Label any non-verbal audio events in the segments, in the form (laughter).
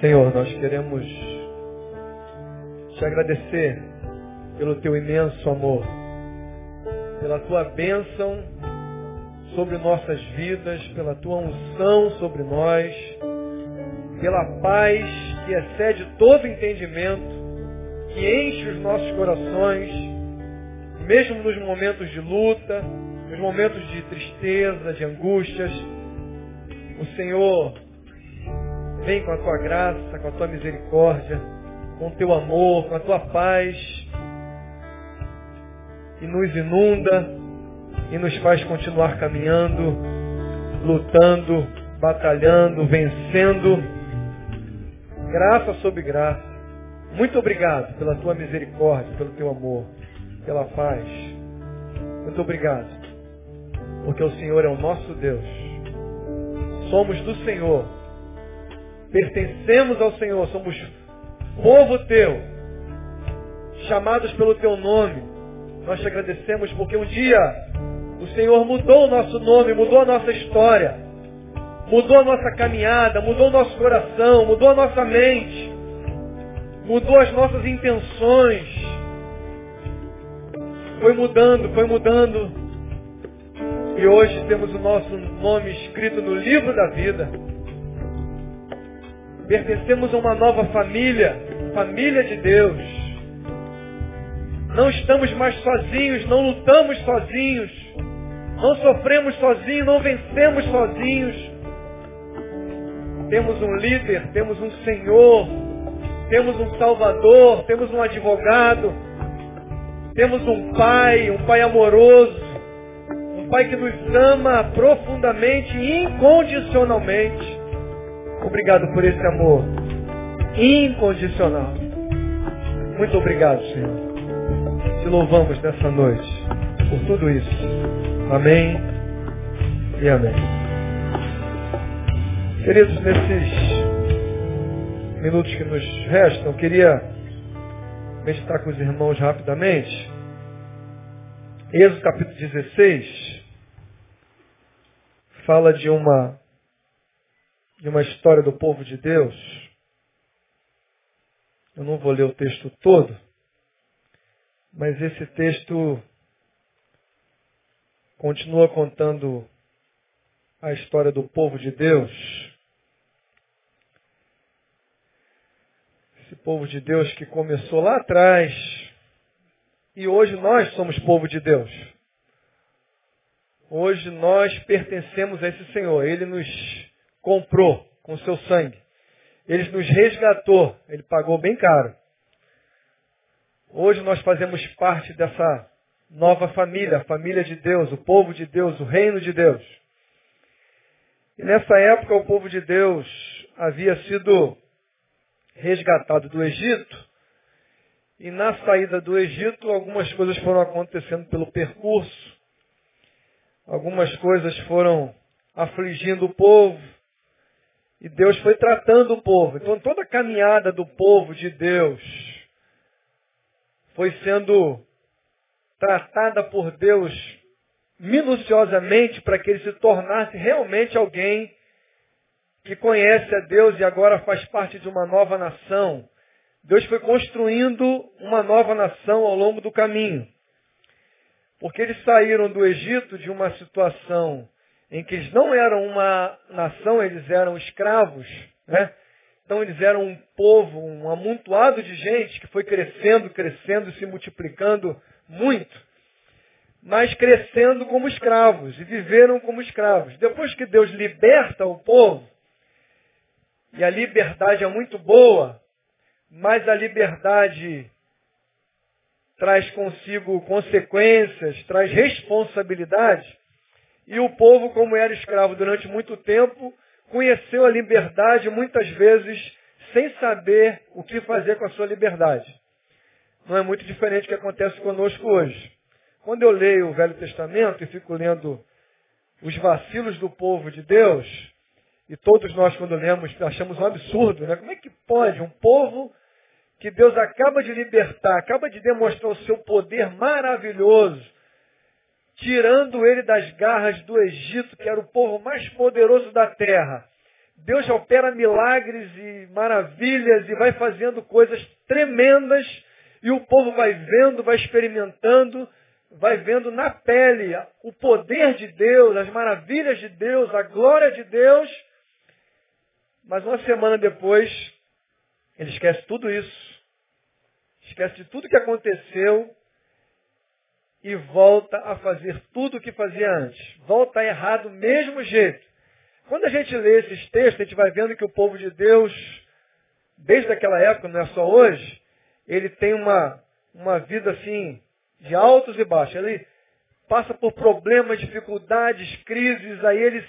Senhor, nós queremos te agradecer pelo teu imenso amor, pela tua bênção sobre nossas vidas, pela tua unção sobre nós, pela paz que excede todo entendimento, que enche os nossos corações, mesmo nos momentos de luta, nos momentos de tristeza, de angústias. O Senhor vem com a tua graça, com a tua misericórdia, com o teu amor, com a tua paz e nos inunda e nos faz continuar caminhando, lutando, batalhando, vencendo. Graça sobre graça. Muito obrigado pela tua misericórdia, pelo teu amor, pela paz. Muito obrigado. Porque o Senhor é o nosso Deus. Somos do Senhor. Pertencemos ao Senhor. Somos povo teu. Chamados pelo teu nome. Nós te agradecemos porque um dia o Senhor mudou o nosso nome, mudou a nossa história, mudou a nossa caminhada, mudou o nosso coração, mudou a nossa mente, mudou as nossas intenções. Foi mudando, foi mudando. E hoje temos o nosso nome escrito no livro da vida. Pertencemos a uma nova família, família de Deus. Não estamos mais sozinhos, não lutamos sozinhos, não sofremos sozinhos, não vencemos sozinhos. Temos um líder, temos um Senhor, temos um Salvador, temos um advogado, temos um Pai, um Pai amoroso, um Pai que nos ama profundamente e incondicionalmente. Obrigado por esse amor incondicional. Muito obrigado, Senhor. Te louvamos nessa noite por tudo isso. Amém e amém. Queridos, nesses minutos que nos restam, queria meditar com os irmãos rapidamente. Êxodo capítulo 16 fala de uma de uma história do povo de Deus. Eu não vou ler o texto todo, mas esse texto continua contando a história do povo de Deus. Esse povo de Deus que começou lá atrás e hoje nós somos povo de Deus. Hoje nós pertencemos a esse Senhor. Ele nos comprou com seu sangue. Ele nos resgatou. Ele pagou bem caro. Hoje nós fazemos parte dessa nova família, a família de Deus, o povo de Deus, o reino de Deus. E nessa época o povo de Deus havia sido resgatado do Egito. E na saída do Egito algumas coisas foram acontecendo pelo percurso. Algumas coisas foram afligindo o povo. E Deus foi tratando o povo. Então toda a caminhada do povo de Deus foi sendo tratada por Deus minuciosamente para que ele se tornasse realmente alguém que conhece a Deus e agora faz parte de uma nova nação. Deus foi construindo uma nova nação ao longo do caminho. Porque eles saíram do Egito de uma situação em que eles não eram uma nação, eles eram escravos, né? Então eles eram um povo, um amontoado de gente que foi crescendo, crescendo, se multiplicando muito, mas crescendo como escravos e viveram como escravos. Depois que Deus liberta o povo, e a liberdade é muito boa, mas a liberdade traz consigo consequências, traz responsabilidade. E o povo, como era escravo durante muito tempo, conheceu a liberdade muitas vezes sem saber o que fazer com a sua liberdade. Não é muito diferente do que acontece conosco hoje. Quando eu leio o Velho Testamento e fico lendo os vacilos do povo de Deus, e todos nós quando lemos achamos um absurdo, né? Como é que pode um povo que Deus acaba de libertar, acaba de demonstrar o seu poder maravilhoso, tirando ele das garras do Egito, que era o povo mais poderoso da terra, Deus opera milagres e maravilhas e vai fazendo coisas tremendas e o povo vai vendo, vai experimentando, vai vendo na pele o poder de Deus, as maravilhas de Deus, a glória de Deus. Mas uma semana depois, ele esquece tudo isso, esquece de tudo que aconteceu e volta a fazer tudo o que fazia antes. Volta a errar do mesmo jeito. Quando a gente lê esses textos, a gente vai vendo que o povo de Deus, desde aquela época, não é só hoje, ele tem uma, uma vida assim, de altos e baixos. Ele passa por problemas, dificuldades, crises, aí ele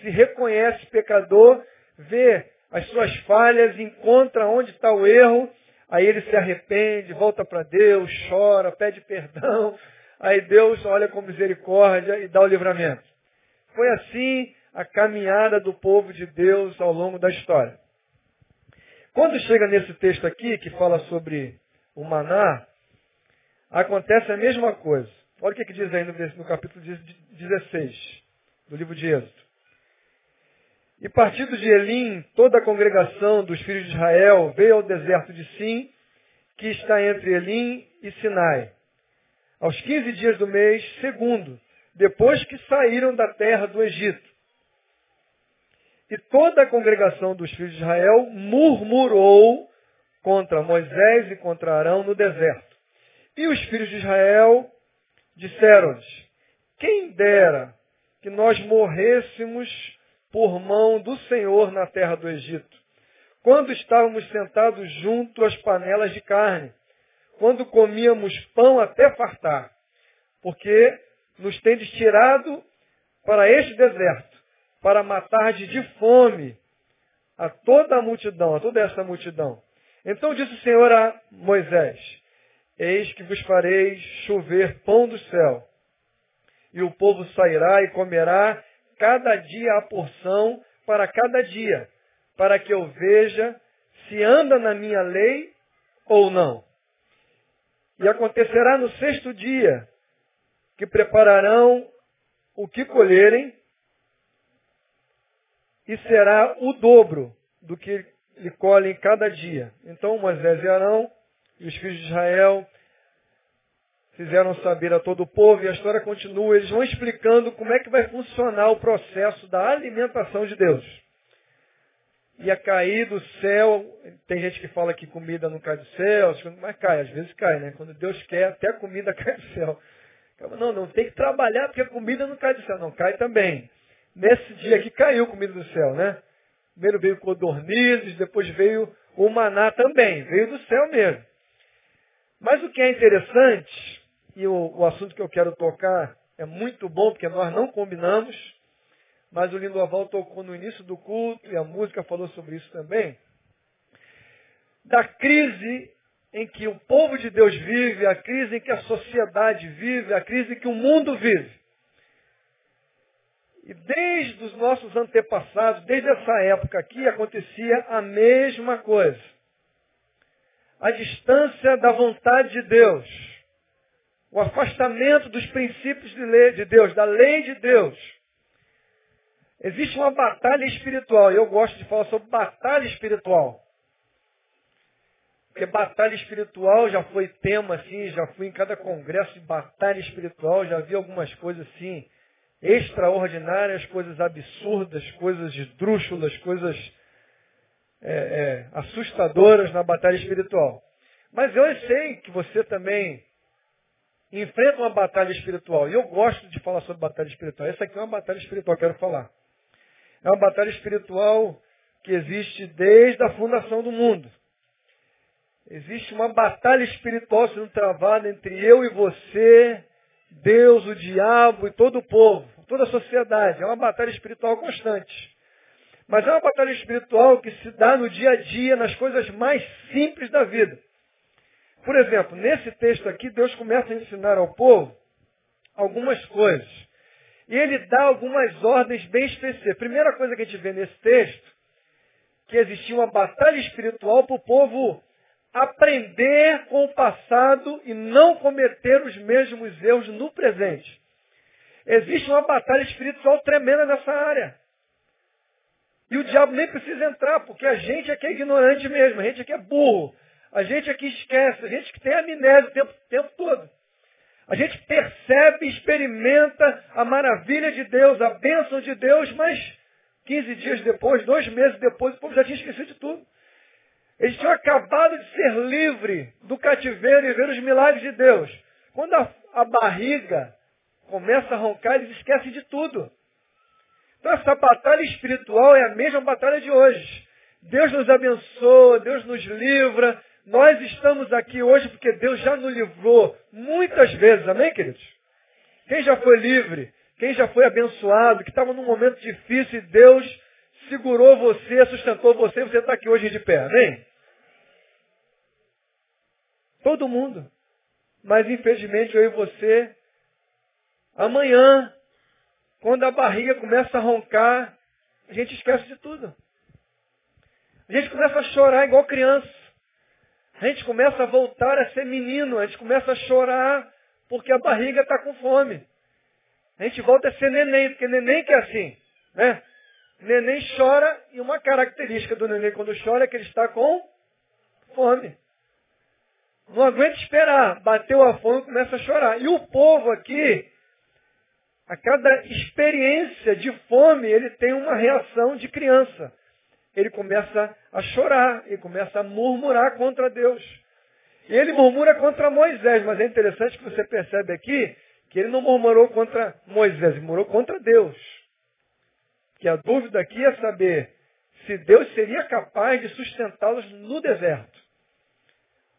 se reconhece pecador, vê as suas falhas, encontra onde está o erro, aí ele se arrepende, volta para Deus, chora, pede perdão, aí Deus olha com misericórdia e dá o livramento. Foi assim a caminhada do povo de Deus ao longo da história. Quando chega nesse texto aqui, que fala sobre o maná, acontece a mesma coisa. Olha o que, que diz aí no, no capítulo 16 do livro de Êxodo. E partindo de Elim, toda a congregação dos filhos de Israel veio ao deserto de Sim, que está entre Elim e Sinai. Aos 15 dias do mês segundo, depois que saíram da terra do Egito. E toda a congregação dos filhos de Israel murmurou contra Moisés e contra Arão no deserto. E os filhos de Israel disseram-lhes, quem dera que nós morrêssemos por mão do Senhor na terra do Egito, quando estávamos sentados junto às panelas de carne, quando comíamos pão até fartar, porque nos tendes tirado para este deserto, para matar de fome a toda a multidão, a toda essa multidão. Então disse o Senhor a Moisés, eis que vos farei chover pão do céu, e o povo sairá e comerá cada dia a porção para cada dia, para que eu veja se anda na minha lei ou não. E acontecerá no sexto dia que prepararão o que colherem e será o dobro do que lhe colhem cada dia. Então Moisés e Arão e os filhos de Israel fizeram saber a todo o povo, e a história continua, eles vão explicando como é que vai funcionar o processo da alimentação de Deus. Ia cair do céu, tem gente que fala que comida não cai do céu, mas cai, às vezes cai, né? Quando Deus quer, até a comida (laughs) cai do céu. Não, não tem que trabalhar porque a comida não cai do céu, não, cai também. Nesse dia aqui caiu comida do céu, né? Primeiro veio codornizes, depois veio o maná também, veio do céu mesmo. Mas o que é interessante, e o, o assunto que eu quero tocar é muito bom, porque nós não combinamos, mas o Lindoval tocou no início do culto e a música falou sobre isso também, da crise em que o povo de Deus vive, a crise em que a sociedade vive, a crise em que o mundo vive. E desde os nossos antepassados, desde essa época aqui, acontecia a mesma coisa. A distância da vontade de Deus. O afastamento dos princípios de, lei, de Deus, da lei de Deus. Existe uma batalha espiritual, e eu gosto de falar sobre batalha espiritual. Porque batalha espiritual já foi tema, assim, já fui em cada congresso de batalha espiritual, já vi algumas coisas assim, extraordinárias, coisas absurdas, coisas esdrúxulas, coisas é, é, assustadoras na batalha espiritual. Mas eu sei que você também enfrenta uma batalha espiritual. E eu gosto de falar sobre batalha espiritual. Essa aqui é uma batalha espiritual, quero falar. É uma batalha espiritual que existe desde a fundação do mundo. Existe uma batalha espiritual sendo travada entre eu e você, Deus, o diabo e todo o povo toda a sociedade. É uma batalha espiritual constante. Mas é uma batalha espiritual que se dá no dia a dia, nas coisas mais simples da vida. Por exemplo, nesse texto aqui, Deus começa a ensinar ao povo algumas coisas. E ele dá algumas ordens bem específicas. Primeira coisa que a gente vê nesse texto, que existia uma batalha espiritual para o povo aprender com o passado e não cometer os mesmos erros no presente. Existe uma batalha espiritual tremenda nessa área. E o diabo nem precisa entrar, porque a gente é que é ignorante mesmo, a gente é que é burro, a gente é que esquece, a gente que tem amnésia o tempo, o tempo todo. A gente percebe, experimenta a maravilha de Deus, a bênção de Deus, mas 15 dias depois, dois meses depois, o povo já tinha esquecido de tudo. Eles tinham acabado de ser livre do cativeiro e ver os milagres de Deus. Quando a, a barriga começa a roncar, eles esquecem de tudo. Então essa batalha espiritual é a mesma batalha de hoje. Deus nos abençoa, Deus nos livra. Nós estamos aqui hoje porque Deus já nos livrou muitas vezes, amém, queridos? Quem já foi livre, quem já foi abençoado, que estava num momento difícil e Deus segurou você, sustentou você, você está aqui hoje de pé, amém? Todo mundo. Mas infelizmente eu e você, amanhã, quando a barriga começa a roncar, a gente esquece de tudo. A gente começa a chorar igual criança. A gente começa a voltar a ser menino. A gente começa a chorar porque a barriga está com fome. A gente volta a ser neném, porque neném que é assim. Né? Neném chora e uma característica do neném quando chora é que ele está com fome. Não aguenta esperar. Bateu a fome e começa a chorar. E o povo aqui, a cada experiência de fome, ele tem uma reação de criança. Ele começa a chorar, ele começa a murmurar contra Deus. Ele murmura contra Moisés, mas é interessante que você percebe aqui que ele não murmurou contra Moisés, murmurou contra Deus. Que a dúvida aqui é saber se Deus seria capaz de sustentá-los no deserto.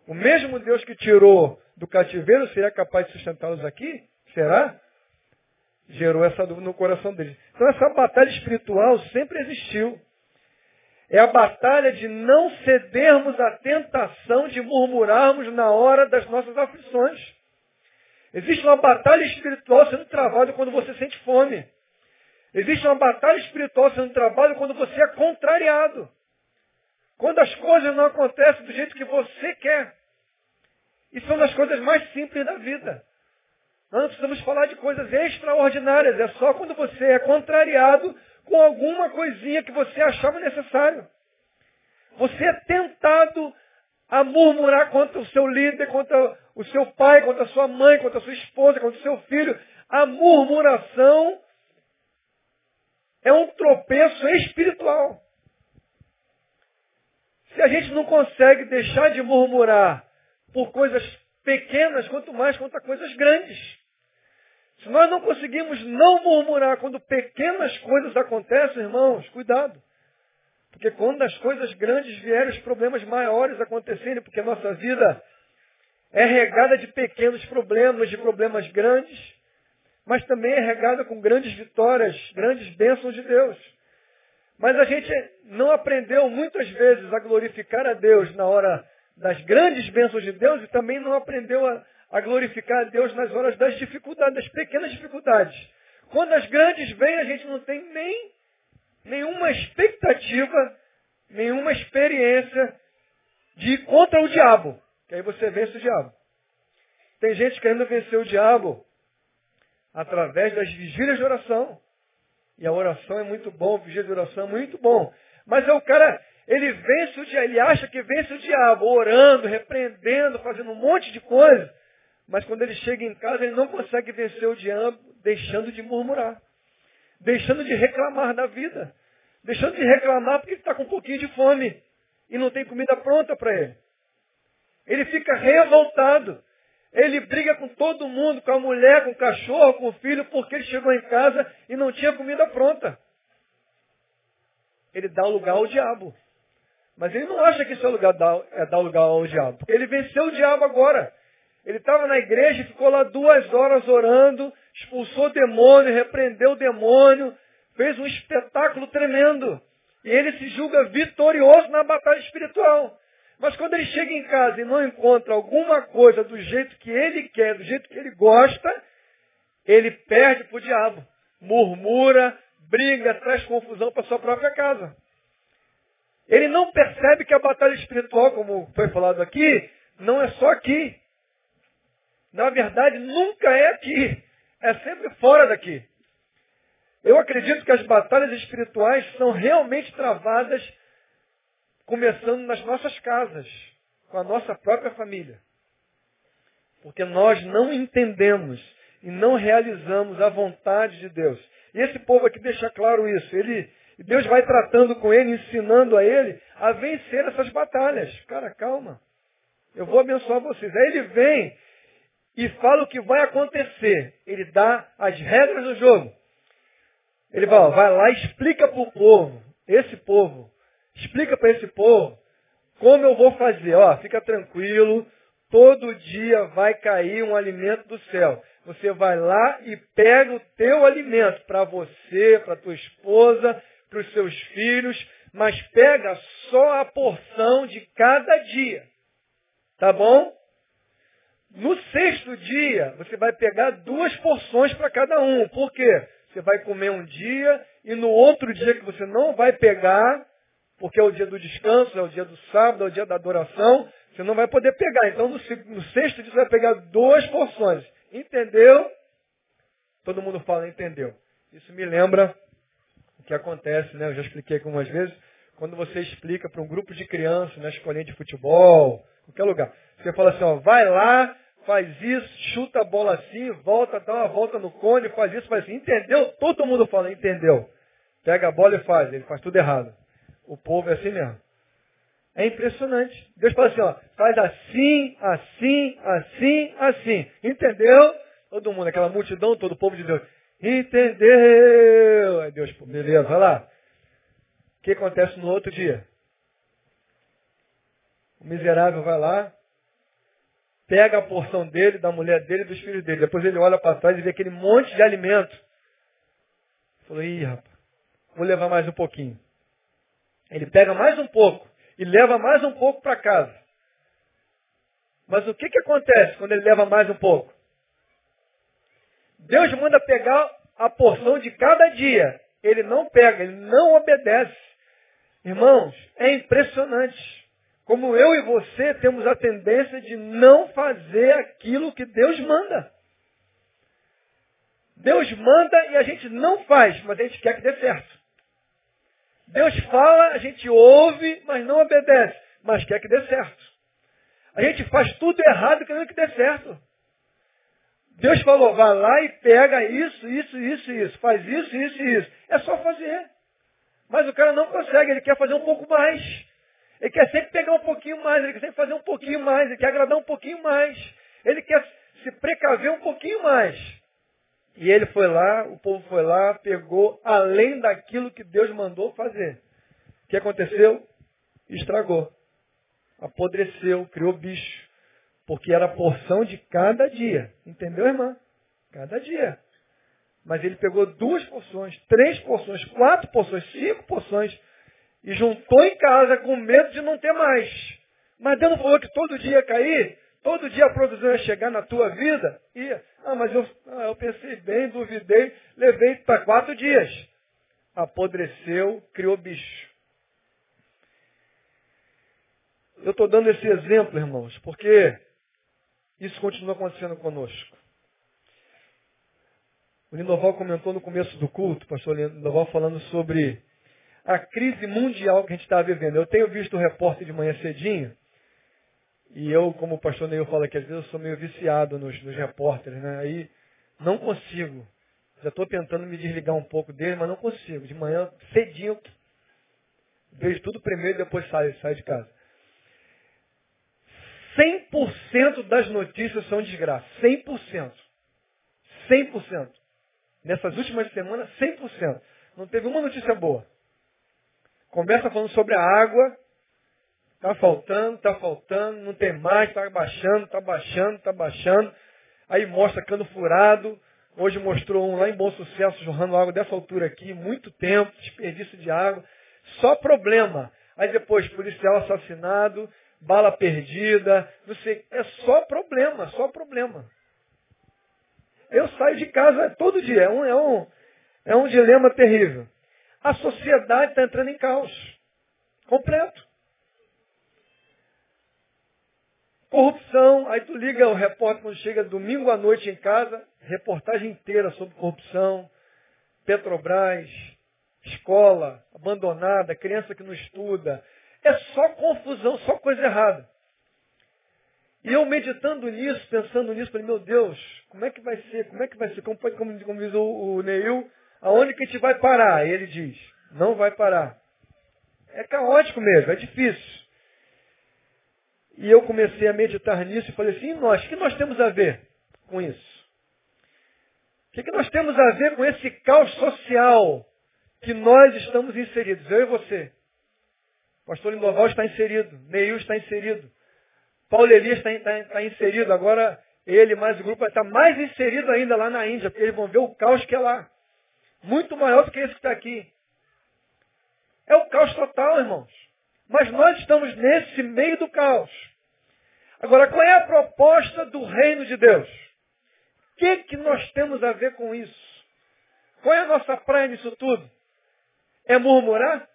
O mesmo Deus que tirou do cativeiro seria capaz de sustentá-los aqui? Será? Gerou essa dúvida no coração deles. Então essa batalha espiritual sempre existiu. É a batalha de não cedermos à tentação de murmurarmos na hora das nossas aflições. Existe uma batalha espiritual sendo travada quando você sente fome. Existe uma batalha espiritual sendo travada quando você é contrariado. Quando as coisas não acontecem do jeito que você quer. E são das coisas mais simples da vida. Nós não precisamos falar de coisas extraordinárias. É só quando você é contrariado com alguma coisinha que você achava necessário. Você é tentado a murmurar contra o seu líder, contra o seu pai, contra a sua mãe, contra a sua esposa, contra o seu filho. A murmuração é um tropeço espiritual. Se a gente não consegue deixar de murmurar por coisas pequenas, quanto mais contra coisas grandes. Se nós não conseguimos não murmurar quando pequenas coisas acontecem, irmãos, cuidado. Porque quando as coisas grandes vierem, os problemas maiores acontecerem, porque a nossa vida é regada de pequenos problemas, de problemas grandes, mas também é regada com grandes vitórias, grandes bênçãos de Deus. Mas a gente não aprendeu muitas vezes a glorificar a Deus na hora das grandes bênçãos de Deus e também não aprendeu a, a glorificar a Deus nas horas das dificuldades, das pequenas dificuldades. Quando as grandes vêm, a gente não tem nem nenhuma expectativa, nenhuma experiência de ir contra o diabo. Que aí você vence o diabo. Tem gente querendo vencer o diabo através das vigílias de oração. E a oração é muito bom, vigia de oração é muito bom. Mas é o cara, ele vence o diabo, ele acha que vence o diabo, orando, repreendendo, fazendo um monte de coisa. Mas quando ele chega em casa, ele não consegue vencer o diabo deixando de murmurar. Deixando de reclamar da vida. Deixando de reclamar porque ele está com um pouquinho de fome. E não tem comida pronta para ele. Ele fica revoltado. Ele briga com todo mundo, com a mulher, com o cachorro, com o filho, porque ele chegou em casa e não tinha comida pronta. Ele dá lugar ao diabo. Mas ele não acha que isso é, lugar, é dar lugar ao diabo. Ele venceu o diabo agora. Ele estava na igreja e ficou lá duas horas orando, expulsou o demônio, repreendeu o demônio, fez um espetáculo tremendo. E ele se julga vitorioso na batalha espiritual. Mas quando ele chega em casa e não encontra alguma coisa do jeito que ele quer, do jeito que ele gosta, ele perde para o diabo. Murmura, briga, traz confusão para sua própria casa. Ele não percebe que a batalha espiritual, como foi falado aqui, não é só aqui. Na verdade, nunca é aqui. É sempre fora daqui. Eu acredito que as batalhas espirituais são realmente travadas começando nas nossas casas, com a nossa própria família. Porque nós não entendemos e não realizamos a vontade de Deus. E esse povo aqui deixa claro isso. Ele, Deus vai tratando com ele, ensinando a ele a vencer essas batalhas. Cara, calma. Eu vou abençoar vocês. Aí ele vem e fala o que vai acontecer. Ele dá as regras do jogo. Ele vai, vai lá e explica para o povo, esse povo, explica para esse povo como eu vou fazer. Ó, fica tranquilo, todo dia vai cair um alimento do céu. Você vai lá e pega o teu alimento para você, para tua esposa, para os seus filhos, mas pega só a porção de cada dia. Tá bom? No sexto dia, você vai pegar duas porções para cada um. Por quê? Você vai comer um dia e no outro dia que você não vai pegar, porque é o dia do descanso, é o dia do sábado, é o dia da adoração, você não vai poder pegar. Então no, no sexto dia você vai pegar duas porções. Entendeu? Todo mundo fala, entendeu. Isso me lembra o que acontece, né? Eu já expliquei aqui algumas vezes. Quando você explica para um grupo de crianças na escolinha de futebol, qualquer lugar, você fala assim, ó, vai lá faz isso, chuta a bola assim, volta, dá uma volta no cone, faz isso, faz assim. Entendeu? Todo mundo fala, entendeu. Pega a bola e faz, ele faz tudo errado. O povo é assim mesmo. É impressionante. Deus fala assim, ó, faz assim, assim, assim, assim. Entendeu? Todo mundo, aquela multidão, todo o povo de Deus. Entendeu? Aí Deus, beleza, vai lá. O que acontece no outro dia? O miserável vai lá, pega a porção dele, da mulher dele e dos filhos dele. Depois ele olha para trás e vê aquele monte de alimento. Falou, ih, rapaz, vou levar mais um pouquinho. Ele pega mais um pouco e leva mais um pouco para casa. Mas o que, que acontece quando ele leva mais um pouco? Deus manda pegar a porção de cada dia. Ele não pega, ele não obedece. Irmãos, é impressionante. Como eu e você temos a tendência de não fazer aquilo que Deus manda. Deus manda e a gente não faz, mas a gente quer que dê certo. Deus fala, a gente ouve, mas não obedece, mas quer que dê certo. A gente faz tudo errado querendo que dê certo. Deus falou, vai lá e pega isso, isso, isso, isso. Faz isso, isso isso. É só fazer. Mas o cara não consegue, ele quer fazer um pouco mais. Ele quer sempre pegar um pouquinho mais, ele quer sempre fazer um pouquinho mais, ele quer agradar um pouquinho mais. Ele quer se precaver um pouquinho mais. E ele foi lá, o povo foi lá, pegou além daquilo que Deus mandou fazer. O que aconteceu? Estragou. Apodreceu, criou bicho. Porque era a porção de cada dia. Entendeu, irmã? Cada dia. Mas ele pegou duas porções, três porções, quatro porções, cinco porções e juntou em casa com medo de não ter mais. Mas Deus não falou que todo dia ia cair? Todo dia a produção ia chegar na tua vida? Ia. Ah, mas eu, ah, eu pensei bem, duvidei, levei para quatro dias. Apodreceu, criou bicho. Eu estou dando esse exemplo, irmãos, porque isso continua acontecendo conosco. O Lindoval comentou no começo do culto, pastor Lindoval, falando sobre a crise mundial que a gente está vivendo. Eu tenho visto o repórter de manhã cedinho, e eu, como o pastor Neil fala aqui, às vezes eu sou meio viciado nos, nos repórteres, né? Aí não consigo. Já estou tentando me desligar um pouco dele, mas não consigo. De manhã, cedinho, vejo tudo primeiro e depois saio, saio de casa. 100% das notícias são desgraça. 100%. 100%. Nessas últimas semanas, 100%. Não teve uma notícia boa. Conversa falando sobre a água. Está faltando, está faltando, não tem mais, está baixando, está baixando, está baixando. Aí mostra cano furado. Hoje mostrou um lá em Bom Sucesso, jorrando água dessa altura aqui, muito tempo, desperdício de água. Só problema. Aí depois, policial assassinado, bala perdida, não sei. É só problema, só problema. Eu saio de casa todo dia. É um, é um, é um dilema terrível. A sociedade está entrando em caos. Completo. Corrupção, aí tu liga o repórter quando chega domingo à noite em casa, reportagem inteira sobre corrupção. Petrobras, escola abandonada, criança que não estuda. É só confusão, só coisa errada. E eu meditando nisso, pensando nisso, falei, meu Deus, como é que vai ser? Como é que vai ser? Como, pode, como, como diz o, o Neil, aonde que a gente vai parar? Ele diz, não vai parar. É caótico mesmo, é difícil. E eu comecei a meditar nisso e falei assim, e nós? O que nós temos a ver com isso? O que, que nós temos a ver com esse caos social que nós estamos inseridos? Eu e você. Pastor Lindoval está inserido, Neil está inserido, Paulo Elias está, está, está inserido, agora ele mais o grupo estar mais inserido ainda lá na Índia, porque eles vão ver o caos que é lá. Muito maior do que esse que está aqui. É o caos total, irmãos. Mas nós estamos nesse meio do caos. Agora, qual é a proposta do reino de Deus? O que, que nós temos a ver com isso? Qual é a nossa praia nisso tudo? É murmurar?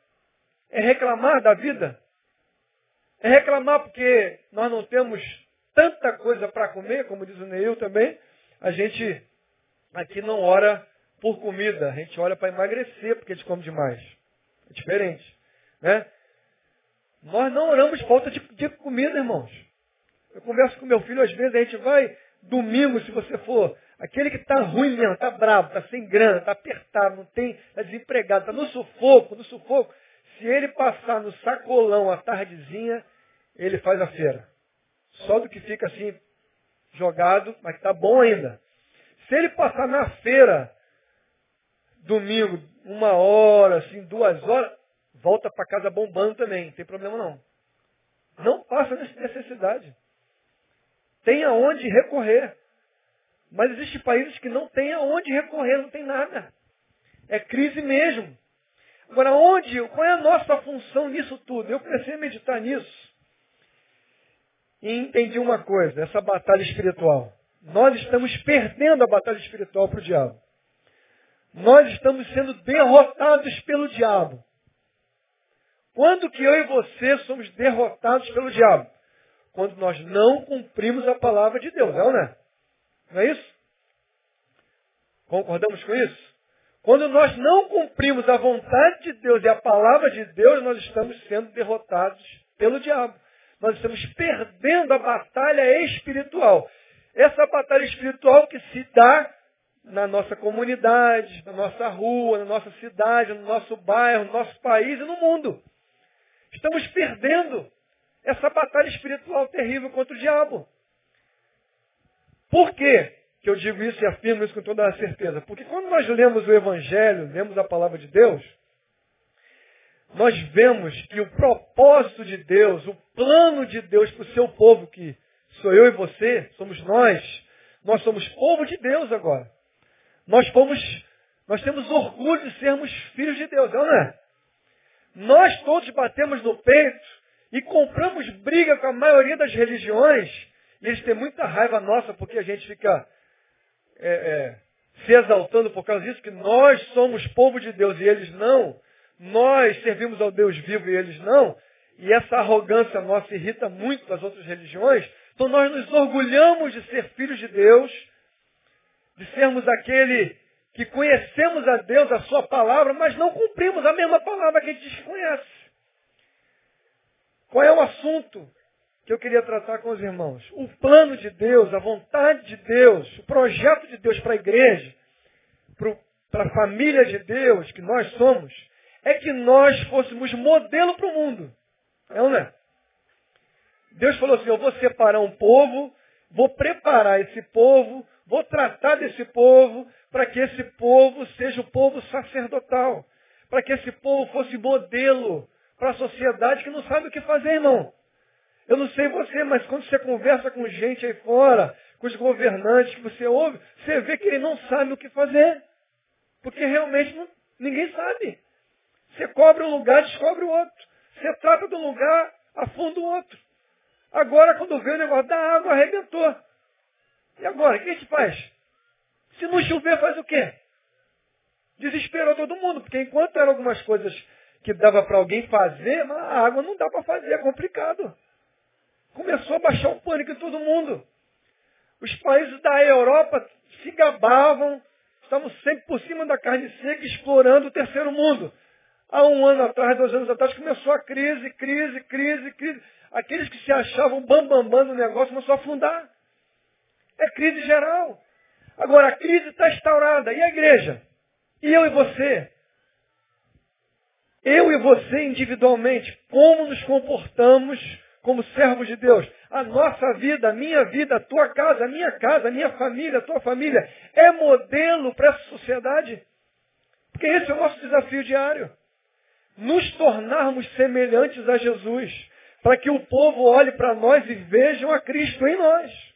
É reclamar da vida? É reclamar porque nós não temos tanta coisa para comer, como diz o Neil também. A gente aqui não ora por comida, a gente ora para emagrecer porque a gente come demais. É diferente. Né? Nós não oramos falta de, de comida, irmãos. Eu converso com meu filho, às vezes a gente vai, domingo, se você for, aquele que está ruim mesmo, está bravo, está sem grana, está apertado, não tem, está desempregado, está no sufoco, no sufoco. Se ele passar no sacolão à tardezinha, ele faz a feira. Só do que fica assim, jogado, mas está bom ainda. Se ele passar na feira, domingo, uma hora, assim, duas horas, volta para casa bombando também, não tem problema não. Não passa necessidade. Tem aonde recorrer. Mas existem países que não tem aonde recorrer, não tem nada. É crise mesmo. Agora, onde, qual é a nossa função nisso tudo? Eu comecei a meditar nisso. E entendi uma coisa, essa batalha espiritual. Nós estamos perdendo a batalha espiritual para o diabo. Nós estamos sendo derrotados pelo diabo. Quando que eu e você somos derrotados pelo diabo? Quando nós não cumprimos a palavra de Deus, é não é? Não é isso? Concordamos com isso? Quando nós não cumprimos a vontade de Deus e a palavra de Deus, nós estamos sendo derrotados pelo diabo. Nós estamos perdendo a batalha espiritual. Essa batalha espiritual que se dá na nossa comunidade, na nossa rua, na nossa cidade, no nosso bairro, no nosso país e no mundo. Estamos perdendo essa batalha espiritual terrível contra o diabo. Por quê que eu digo isso e afirmo isso com toda a certeza? Porque quando nós lemos o Evangelho, lemos a palavra de Deus, nós vemos que o propósito de Deus, o plano de Deus para o seu povo, que sou eu e você, somos nós, nós somos povo de Deus agora. Nós fomos, nós temos orgulho de sermos filhos de Deus, não é? Nós todos batemos no peito e compramos briga com a maioria das religiões, e eles têm muita raiva nossa porque a gente fica é, é, se exaltando por causa disso, que nós somos povo de Deus e eles não. Nós servimos ao Deus vivo e eles não. E essa arrogância nossa irrita muito as outras religiões. Então nós nos orgulhamos de ser filhos de Deus, de sermos aquele que conhecemos a Deus, a sua palavra, mas não cumprimos a mesma palavra que a gente desconhece. Qual é o assunto que eu queria tratar com os irmãos? O plano de Deus, a vontade de Deus, o projeto de Deus para a igreja, para a família de Deus que nós somos, é que nós fôssemos modelo para o mundo. É ou não é? Deus falou assim, eu vou separar um povo, vou preparar esse povo, vou tratar desse povo, para que esse povo seja o povo sacerdotal. Para que esse povo fosse modelo para a sociedade que não sabe o que fazer, irmão. Eu não sei você, mas quando você conversa com gente aí fora, com os governantes que você ouve, você vê que ele não sabe o que fazer. Porque realmente não, ninguém sabe. Você cobre um lugar, descobre o outro. Você trata do lugar, afunda o outro. Agora, quando vê o negócio da água, arrebentou. E agora, o que a gente faz? Se não chover, faz o quê? Desesperou todo mundo, porque enquanto eram algumas coisas que dava para alguém fazer, a água não dá para fazer, é complicado. Começou a baixar o pânico em todo mundo. Os países da Europa se gabavam, estavam sempre por cima da carne seca, explorando o terceiro mundo. Há um ano atrás, dois anos atrás, começou a crise, crise, crise, crise. Aqueles que se achavam bambambam bam, bam no negócio começou a afundar. É crise geral. Agora, a crise está instaurada. E a igreja? E eu e você? Eu e você individualmente, como nos comportamos como servos de Deus? A nossa vida, a minha vida, a tua casa, a minha casa, a minha família, a tua família, é modelo para essa sociedade? Porque esse é o nosso desafio diário. Nos tornarmos semelhantes a Jesus, para que o povo olhe para nós e vejam a Cristo em nós.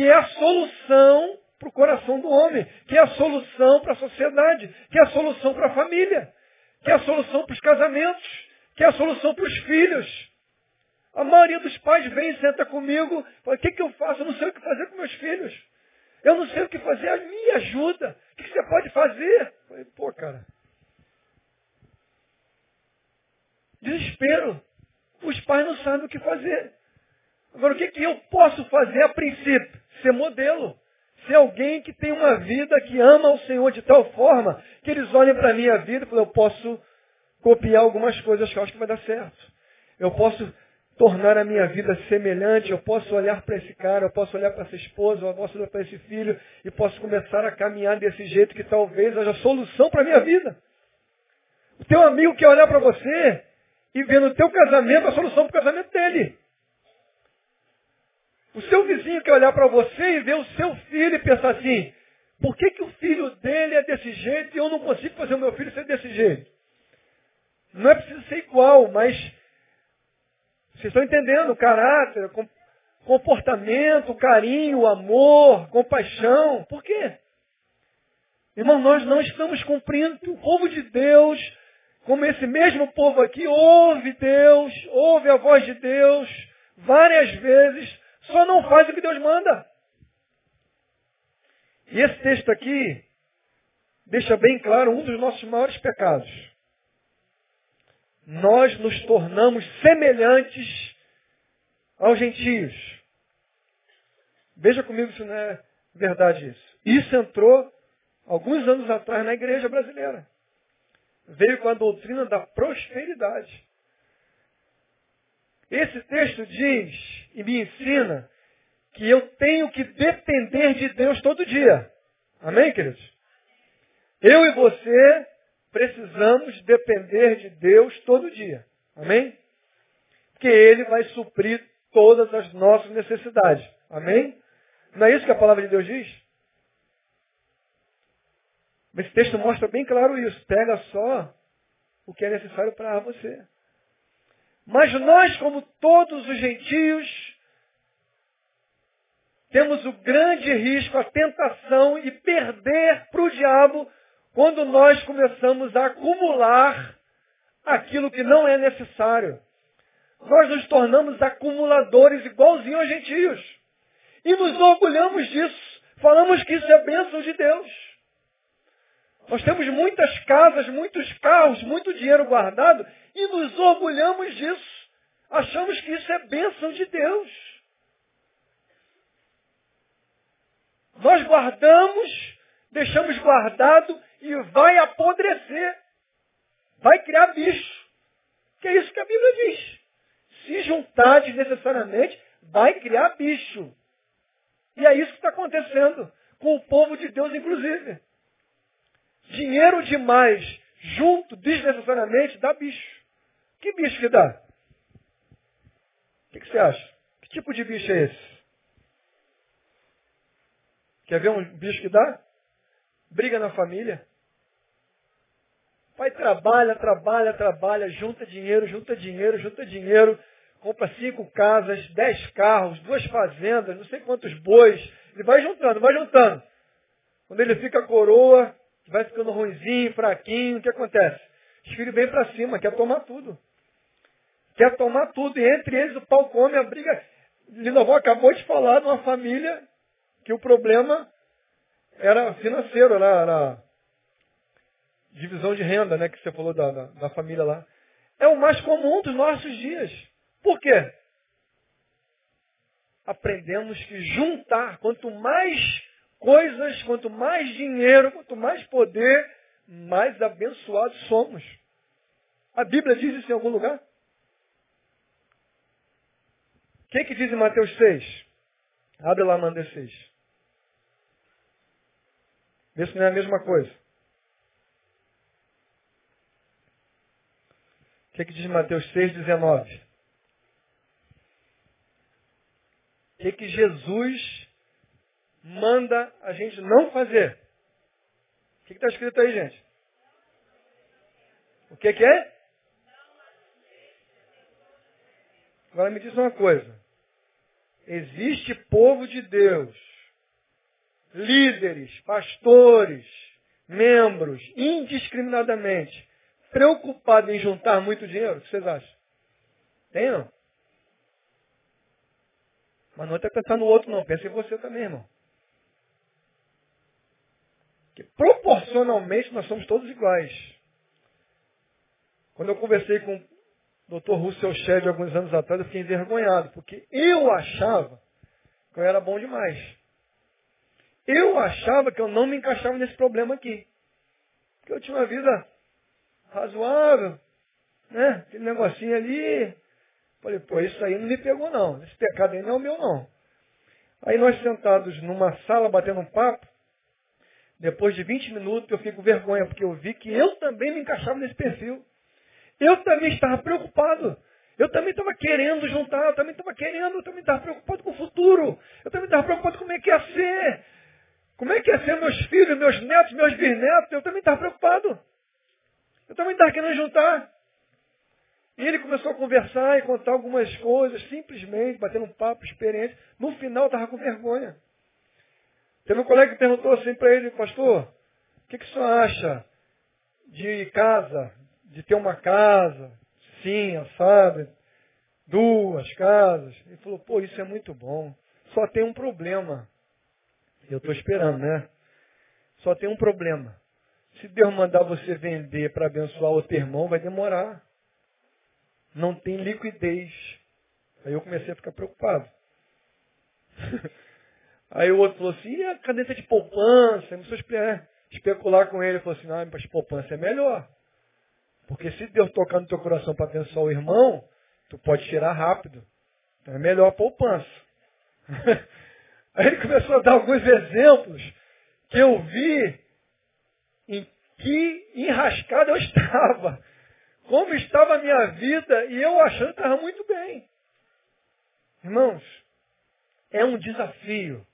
Que é a solução para o coração do homem, que é a solução para a sociedade, que é a solução para a família, que é a solução para os casamentos, que é a solução para os filhos, a maioria dos pais vem senta comigo, fala, o que, que eu faço? Eu não sei o que fazer com meus filhos. Eu não sei o que fazer, me ajuda. O que, que você pode fazer? Falei, pô, cara. Desespero. Os pais não sabem o que fazer. Agora, o que, que eu posso fazer a princípio? Ser modelo. Ser alguém que tem uma vida que ama o Senhor de tal forma que eles olhem para a minha vida e eu posso copiar algumas coisas que eu acho que vai dar certo. Eu posso tornar a minha vida semelhante, eu posso olhar para esse cara, eu posso olhar para essa esposa, eu posso olhar para esse filho e posso começar a caminhar desse jeito que talvez haja solução para a minha vida. O teu amigo quer olhar para você e ver no teu casamento a solução para o casamento dele. O seu vizinho quer olhar para você e ver o seu filho e pensar assim, por que, que o filho dele é desse jeito e eu não consigo fazer o meu filho ser desse jeito? Não é preciso ser igual, mas vocês estão entendendo o caráter, comportamento, carinho, amor, compaixão. Por quê? Irmão, nós não estamos cumprindo. O povo de Deus, como esse mesmo povo aqui, ouve Deus, ouve a voz de Deus várias vezes, só não faz o que Deus manda. E esse texto aqui deixa bem claro um dos nossos maiores pecados nós nos tornamos semelhantes aos gentios. Veja comigo se não é verdade isso. Isso entrou alguns anos atrás na igreja brasileira. Veio com a doutrina da prosperidade. Esse texto diz e me ensina que eu tenho que depender de Deus todo dia. Amém, queridos? Eu e você precisamos depender de Deus todo dia. Amém? Porque Ele vai suprir todas as nossas necessidades. Amém? Não é isso que a palavra de Deus diz? Esse texto mostra bem claro isso. Pega só o que é necessário para você. Mas nós, como todos os gentios, temos o grande risco, a tentação de perder para o diabo quando nós começamos a acumular aquilo que não é necessário. Nós nos tornamos acumuladores igualzinho aos gentios. E nos orgulhamos disso. Falamos que isso é bênção de Deus. Nós temos muitas casas, muitos carros, muito dinheiro guardado e nos orgulhamos disso. Achamos que isso é bênção de Deus. Nós guardamos, deixamos guardado e vai apodrecer. Vai criar bicho. Que é isso que a Bíblia diz. Se juntar desnecessariamente, vai criar bicho. E é isso que está acontecendo com o povo de Deus, inclusive. Dinheiro demais junto desnecessariamente dá bicho. Que bicho que dá? O que, que você acha? Que tipo de bicho é esse? Quer ver um bicho que dá? Briga na família. Pai trabalha, trabalha, trabalha, junta dinheiro, junta dinheiro, junta dinheiro, compra cinco casas, dez carros, duas fazendas, não sei quantos bois. Ele vai juntando, vai juntando. Quando ele fica coroa, vai ficando ruimzinho, fraquinho, o que acontece? Os filhos vêm para cima, quer tomar tudo. Quer tomar tudo. E entre eles o pau come, a briga. Lindovó acabou de falar de uma família que o problema era financeiro, era, era divisão de renda, né, que você falou da, da, da família lá. É o mais comum dos nossos dias. Por quê? Aprendemos que juntar, quanto mais coisas, quanto mais dinheiro, quanto mais poder, mais abençoados somos. A Bíblia diz isso em algum lugar? O que, que diz em Mateus 6? Abre lá, manda 6. Vê se não é a mesma coisa. O que, que diz Mateus 6, 19? O que, que Jesus manda a gente não fazer? O que está escrito aí, gente? O que, que é? Agora me diz uma coisa. Existe povo de Deus, líderes, pastores, membros, indiscriminadamente, preocupados em juntar muito dinheiro? O que vocês acham? Tem não? Mas não é até pensar no outro, não. Pensa em você também, irmão. Que proporcionalmente nós somos todos iguais. Quando eu conversei com Dr. Russell Shedd, alguns anos atrás, eu fiquei envergonhado, porque eu achava que eu era bom demais. Eu achava que eu não me encaixava nesse problema aqui. Que eu tinha uma vida razoável, né? Aquele negocinho ali. Falei, pô, isso aí não me pegou não. Esse pecado aí não é o meu não. Aí nós sentados numa sala batendo um papo, depois de 20 minutos eu fico com vergonha, porque eu vi que eu também me encaixava nesse perfil. Eu também estava preocupado. Eu também estava querendo juntar, eu também estava querendo, eu também estava preocupado com o futuro. Eu também estava preocupado com como é que ia ser. Como é que ia ser meus filhos, meus netos, meus bisnetos. Eu também estava preocupado. Eu também estava querendo juntar. E ele começou a conversar e contar algumas coisas, simplesmente, batendo um papo, experiência. No final, eu estava com vergonha. Teve um colega que perguntou assim para ele, pastor, o que, que o senhor acha de casa, de ter uma casa, sim, assado, duas casas. Ele falou, pô, isso é muito bom. Só tem um problema. Eu estou esperando, né? Só tem um problema. Se Deus mandar você vender para abençoar outro irmão, vai demorar. Não tem liquidez. Aí eu comecei a ficar preocupado. (laughs) Aí o outro falou assim, e a cadência de poupança? Começou a especular com ele. Ele falou assim, ah, mas poupança é melhor. Porque se Deus tocar no teu coração para abençoar o irmão, tu pode tirar rápido. Então é melhor a poupança. (laughs) Aí ele começou a dar alguns exemplos que eu vi em que enrascado eu estava. Como estava a minha vida e eu achando que estava muito bem. Irmãos, é um desafio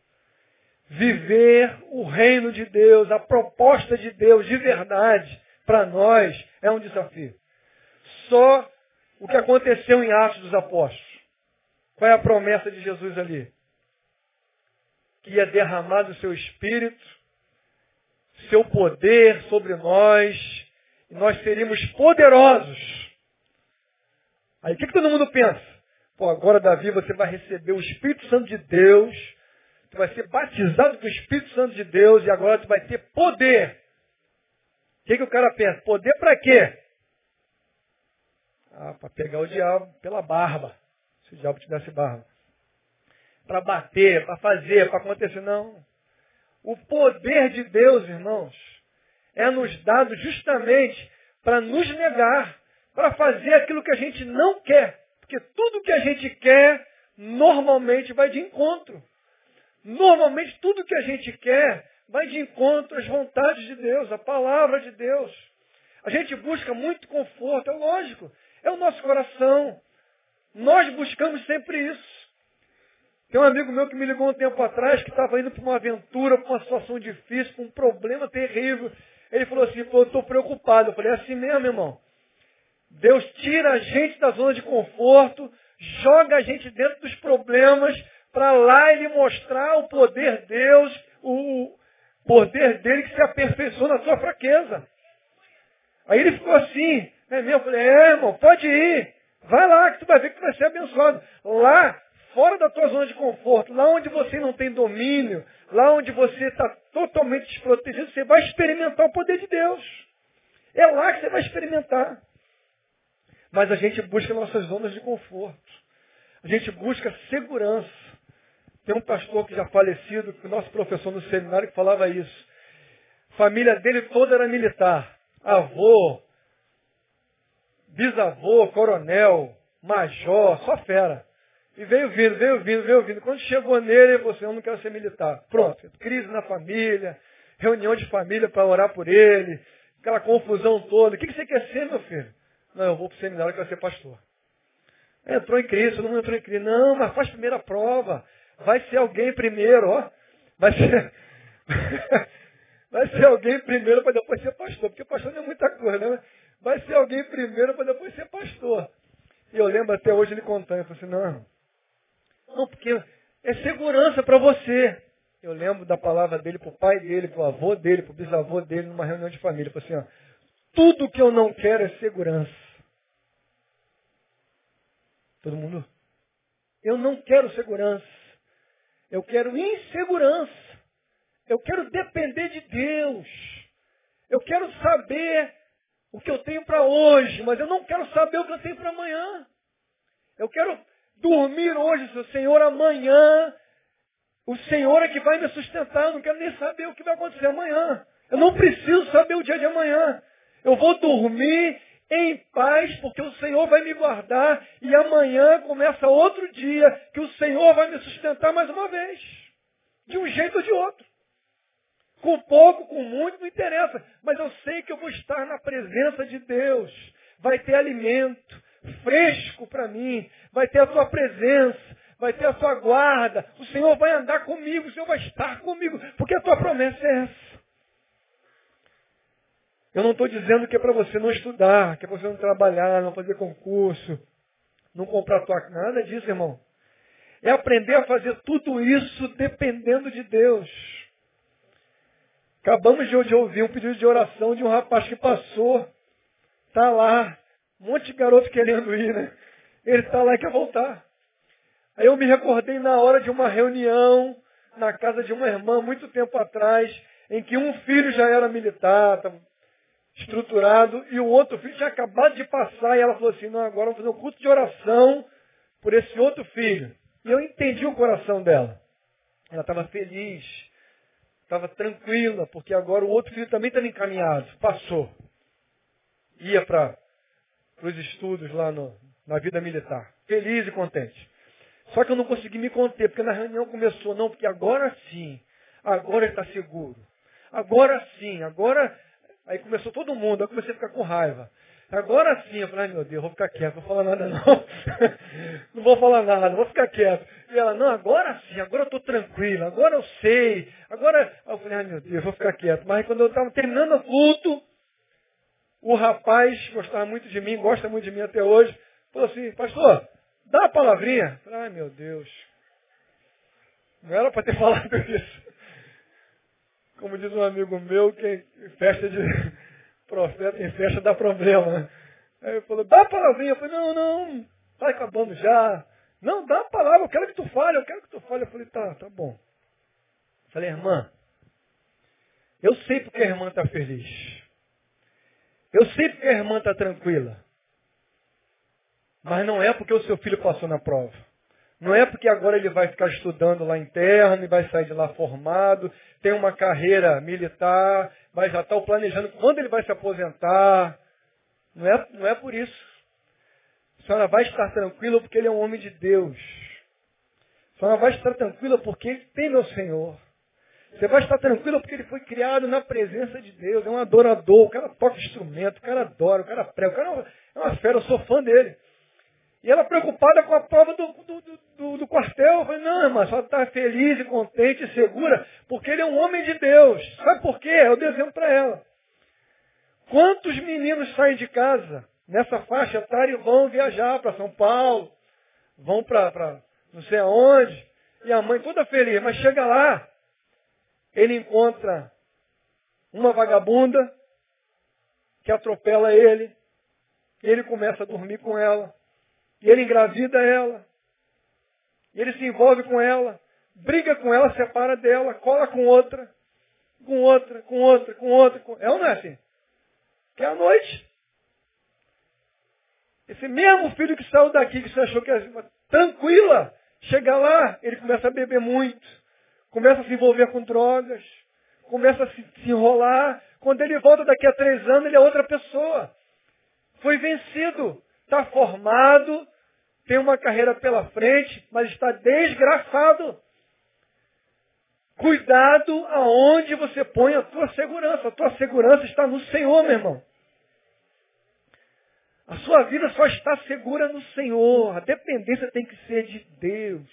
viver o reino de Deus, a proposta de Deus de verdade para nós é um desafio. Só o que aconteceu em Atos dos Apóstolos. Qual é a promessa de Jesus ali? Que ia derramar do seu Espírito, seu poder sobre nós, e nós seríamos poderosos. Aí o que, que todo mundo pensa? Pô, agora Davi você vai receber o Espírito Santo de Deus, tu vai ser batizado com o Espírito Santo de Deus e agora tu vai ter poder o que, que o cara pensa? Poder para quê? Ah, para pegar o diabo pela barba. Se o diabo tivesse barba. Para bater, para fazer, para acontecer. Não. O poder de Deus, irmãos, é nos dado justamente para nos negar, para fazer aquilo que a gente não quer. Porque tudo que a gente quer, normalmente vai de encontro. Normalmente tudo que a gente quer vai de encontro às vontades de Deus, à palavra de Deus. A gente busca muito conforto, é lógico, é o nosso coração. Nós buscamos sempre isso. Tem um amigo meu que me ligou um tempo atrás que estava indo para uma aventura, para uma situação difícil, para um problema terrível. Ele falou assim, pô, eu estou preocupado. Eu falei, é assim mesmo, irmão. Deus tira a gente da zona de conforto, joga a gente dentro dos problemas, para lá ele mostrar o poder de Deus, o, poder dele que se aperfeiçoa na sua fraqueza. Aí ele ficou assim, é mesmo? Eu falei, é, irmão, pode ir. Vai lá que tu vai ver que tu vai ser abençoado. Lá, fora da tua zona de conforto, lá onde você não tem domínio, lá onde você está totalmente desprotegido, você vai experimentar o poder de Deus. É lá que você vai experimentar. Mas a gente busca nossas zonas de conforto. A gente busca segurança. Tem um pastor que já falecido, nosso professor no seminário, que falava isso. Família dele toda era militar. Avô, bisavô, coronel, major, só fera. E veio vindo, veio vindo, veio vindo. Quando chegou nele, ele falou assim, eu não quero ser militar. Pronto, crise na família, reunião de família para orar por ele, aquela confusão toda. O que você quer ser, meu filho? Não, eu vou para o seminário que vai ser pastor. Entrou em crise, todo mundo entrou em crise. Não, mas faz primeira prova. Vai ser alguém primeiro, ó. Vai ser, (laughs) vai ser alguém primeiro para depois ser pastor. Porque pastor não é muita coisa, né? Vai ser alguém primeiro para depois ser pastor. E eu lembro até hoje ele contando. Eu falei assim, não, não, porque é segurança para você. Eu lembro da palavra dele para o pai dele, para o avô dele, para o bisavô dele, numa reunião de família. Ele falou assim, ó, tudo que eu não quero é segurança. Todo mundo? Eu não quero segurança. Eu quero insegurança. Eu quero depender de Deus. Eu quero saber o que eu tenho para hoje, mas eu não quero saber o que eu tenho para amanhã. Eu quero dormir hoje, Senhor, amanhã. O Senhor é que vai me sustentar. Eu não quero nem saber o que vai acontecer amanhã. Eu não preciso saber o dia de amanhã. Eu vou dormir em paz, porque o Senhor vai me guardar e amanhã começa outro dia que o Senhor vai me sustentar mais uma vez. De um jeito ou de outro. Com pouco, com muito, não interessa. Mas eu sei que eu vou estar na presença de Deus. Vai ter alimento fresco para mim. Vai ter a sua presença. Vai ter a sua guarda. O Senhor vai andar comigo. O Senhor vai estar comigo. Porque a tua promessa é essa. Eu não estou dizendo que é para você não estudar, que é para você não trabalhar, não fazer concurso, não comprar tua nada disso, irmão. É aprender a fazer tudo isso dependendo de Deus. Acabamos de ouvir um pedido de oração de um rapaz que passou. Está lá. Um monte de garoto querendo ir, né? Ele está lá e quer voltar. Aí eu me recordei na hora de uma reunião na casa de uma irmã, muito tempo atrás, em que um filho já era militar, estruturado, e o outro filho tinha acabado de passar, e ela falou assim, não, agora vamos fazer um culto de oração por esse outro filho. E eu entendi o coração dela. Ela estava feliz, estava tranquila, porque agora o outro filho também estava encaminhado, passou. Ia para os estudos lá no, na vida militar. Feliz e contente. Só que eu não consegui me conter, porque na reunião começou, não, porque agora sim, agora ele está seguro. Agora sim, agora Aí começou todo mundo, eu comecei a ficar com raiva. Agora sim, eu falei, ai meu Deus, vou ficar quieto, não vou falar nada não. (laughs) não vou falar nada, vou ficar quieto. E ela, não, agora sim, agora eu estou tranquila, agora eu sei. Agora, eu falei, ai meu Deus, vou ficar quieto. Mas quando eu estava terminando o culto, o rapaz gostava muito de mim, gosta muito de mim até hoje, falou assim, pastor, dá a palavrinha. falei, ai meu Deus. Não era para ter (laughs) falado isso. Como diz um amigo meu, que festa de (laughs) profeta em festa dá problema. Aí ele falou, dá a palavrinha. Eu falei, não, não, está acabando já. Não, dá a palavra, eu quero que tu fale, eu quero que tu fale. Eu falei, tá, tá bom. Eu falei, irmã, eu sei porque a irmã está feliz. Eu sei porque a irmã está tranquila. Mas não é porque o seu filho passou na prova. Não é porque agora ele vai ficar estudando lá interno e vai sair de lá formado, tem uma carreira militar, mas já está planejando quando ele vai se aposentar. Não é, não é por isso. A senhora vai estar tranquila porque ele é um homem de Deus. A senhora vai estar tranquila porque ele tem meu Senhor. Você vai estar tranquila porque ele foi criado na presença de Deus. É um adorador. O cara toca instrumento, o cara adora, o cara prega. O cara é uma fera, eu sou fã dele. E ela preocupada com a prova do, do, do, do quartel. Eu falei, não, irmã, só está feliz e contente e segura, porque ele é um homem de Deus. Sabe por quê? Eu dezembro para ela. Quantos meninos saem de casa nessa faixa etária e vão viajar para São Paulo, vão para não sei aonde, e a mãe toda feliz, mas chega lá, ele encontra uma vagabunda que atropela ele, e ele começa a dormir com ela. E ele engravida ela. E ele se envolve com ela. Briga com ela, separa dela, cola com outra. Com outra, com outra, com outra. Com... É ou não é assim? Que é a noite. Esse mesmo filho que saiu daqui, que você achou que era tranquila, Chega lá, ele começa a beber muito, começa a se envolver com drogas, começa a se, se enrolar. Quando ele volta daqui a três anos, ele é outra pessoa. Foi vencido, está formado, tem uma carreira pela frente, mas está desgraçado. Cuidado aonde você põe a tua segurança. A tua segurança está no Senhor, meu irmão. A sua vida só está segura no Senhor. A dependência tem que ser de Deus.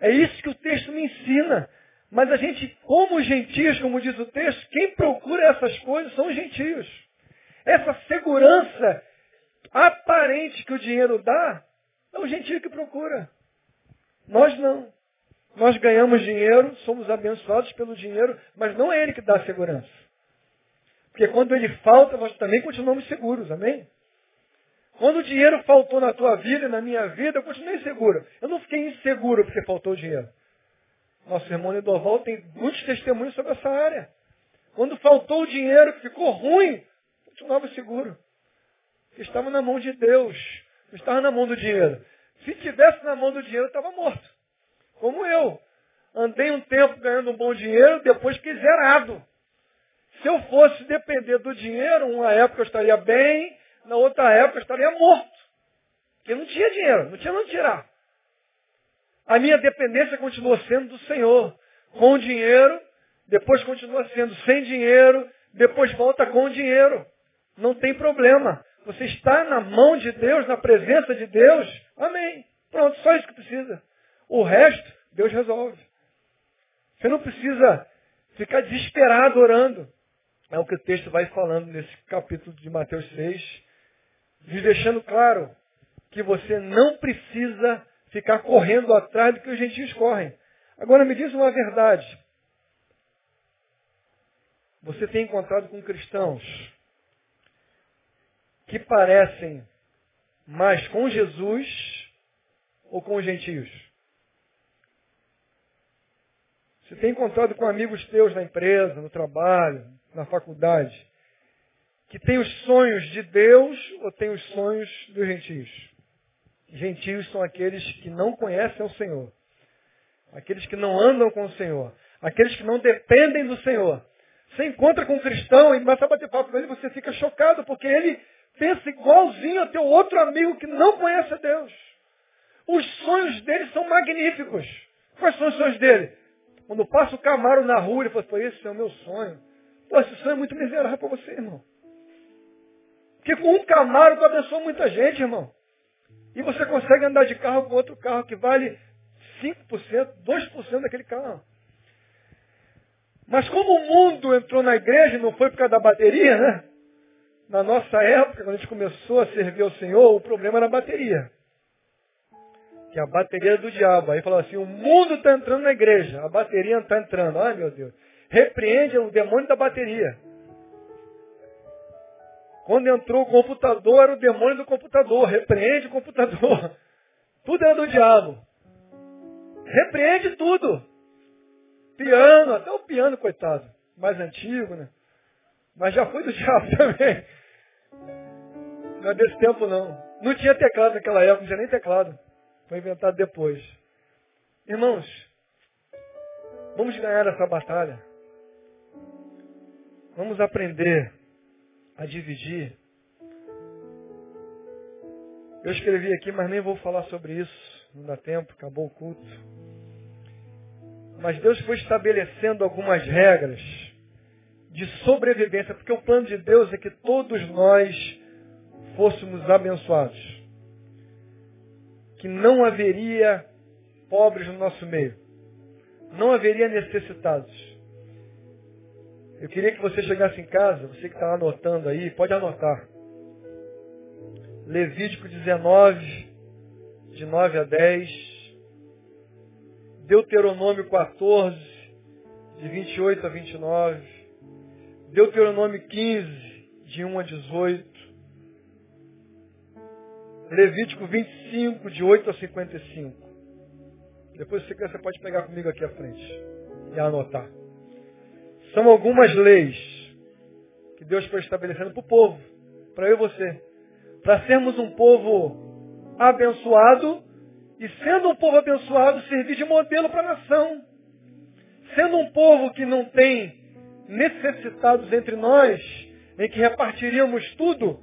É isso que o texto me ensina. Mas a gente, como gentios, como diz o texto, quem procura essas coisas são os gentios. Essa segurança aparente que o dinheiro dá, é o gentio que procura. Nós não. Nós ganhamos dinheiro, somos abençoados pelo dinheiro, mas não é ele que dá a segurança. Porque quando ele falta, nós também continuamos seguros, amém? Quando o dinheiro faltou na tua vida e na minha vida, eu continuei seguro. Eu não fiquei inseguro porque faltou o dinheiro. Nosso irmão Nedoval tem muitos testemunhos sobre essa área. Quando faltou o dinheiro, ficou ruim, continuava seguro. Estava na mão de Deus, não estava na mão do dinheiro. Se tivesse na mão do dinheiro, estava morto. Como eu. Andei um tempo ganhando um bom dinheiro, depois fiquei zerado. Se eu fosse depender do dinheiro, uma época eu estaria bem, na outra época eu estaria morto. Porque não tinha dinheiro, não tinha onde tirar. A minha dependência continua sendo do Senhor. Com o dinheiro, depois continua sendo sem dinheiro, depois volta com o dinheiro. Não tem problema. Você está na mão de Deus, na presença de Deus. Amém. Pronto, só isso que precisa. O resto, Deus resolve. Você não precisa ficar desesperado orando. É o que o texto vai falando nesse capítulo de Mateus 6, nos deixando claro que você não precisa ficar correndo atrás do que os gentios correm. Agora me diz uma verdade. Você tem encontrado com cristãos que parecem mais com Jesus ou com os gentios? Você tem encontrado com amigos teus na empresa, no trabalho, na faculdade, que tem os sonhos de Deus ou tem os sonhos dos gentios? Gentios são aqueles que não conhecem o Senhor. Aqueles que não andam com o Senhor. Aqueles que não dependem do Senhor. Você encontra com um cristão e começa a bater papo com ele, você fica chocado, porque ele pensa igualzinho a teu outro amigo que não conhece a Deus. Os sonhos dele são magníficos. Quais são os sonhos dele? Quando passa o Camaro na rua, ele fala, foi esse é o meu sonho. Pô, esse sonho é muito miserável para você, irmão. Porque com um Camaro tu abençoa muita gente, irmão. E você consegue andar de carro com outro carro que vale 5%, 2% daquele carro. Mas como o mundo entrou na igreja, não foi por causa da bateria, né? Na nossa época, quando a gente começou a servir ao Senhor, o problema era a bateria. Que a bateria era do diabo. Aí falou assim, o mundo está entrando na igreja, a bateria está entrando. Ai meu Deus. Repreende o demônio da bateria. Quando entrou o computador, era o demônio do computador. Repreende o computador. (laughs) Tudo era do diabo. Repreende tudo. Piano, até o piano, coitado. Mais antigo, né? Mas já foi do diabo também. Não é desse tempo, não. Não tinha teclado naquela época, não tinha nem teclado. Foi inventado depois. Irmãos, vamos ganhar essa batalha. Vamos aprender a dividir. Eu escrevi aqui, mas nem vou falar sobre isso. Não dá tempo, acabou o culto. Mas Deus foi estabelecendo algumas regras de sobrevivência, porque o plano de Deus é que todos nós fôssemos abençoados. Que não haveria pobres no nosso meio. Não haveria necessitados. Eu queria que você chegasse em casa, você que está anotando aí, pode anotar. Levítico 19, de 9 a 10. Deuteronômio 14, de 28 a 29. Deuteronômio 15, de 1 a 18. Levítico 25, de 8 a 55. Depois, se você quer, você pode pegar comigo aqui à frente e anotar. São algumas leis que Deus foi estabelecendo para o povo, para eu e você. Para sermos um povo abençoado E sendo um povo abençoado, servir de modelo para a nação. Sendo um povo que não tem necessitados entre nós, em que repartiríamos tudo,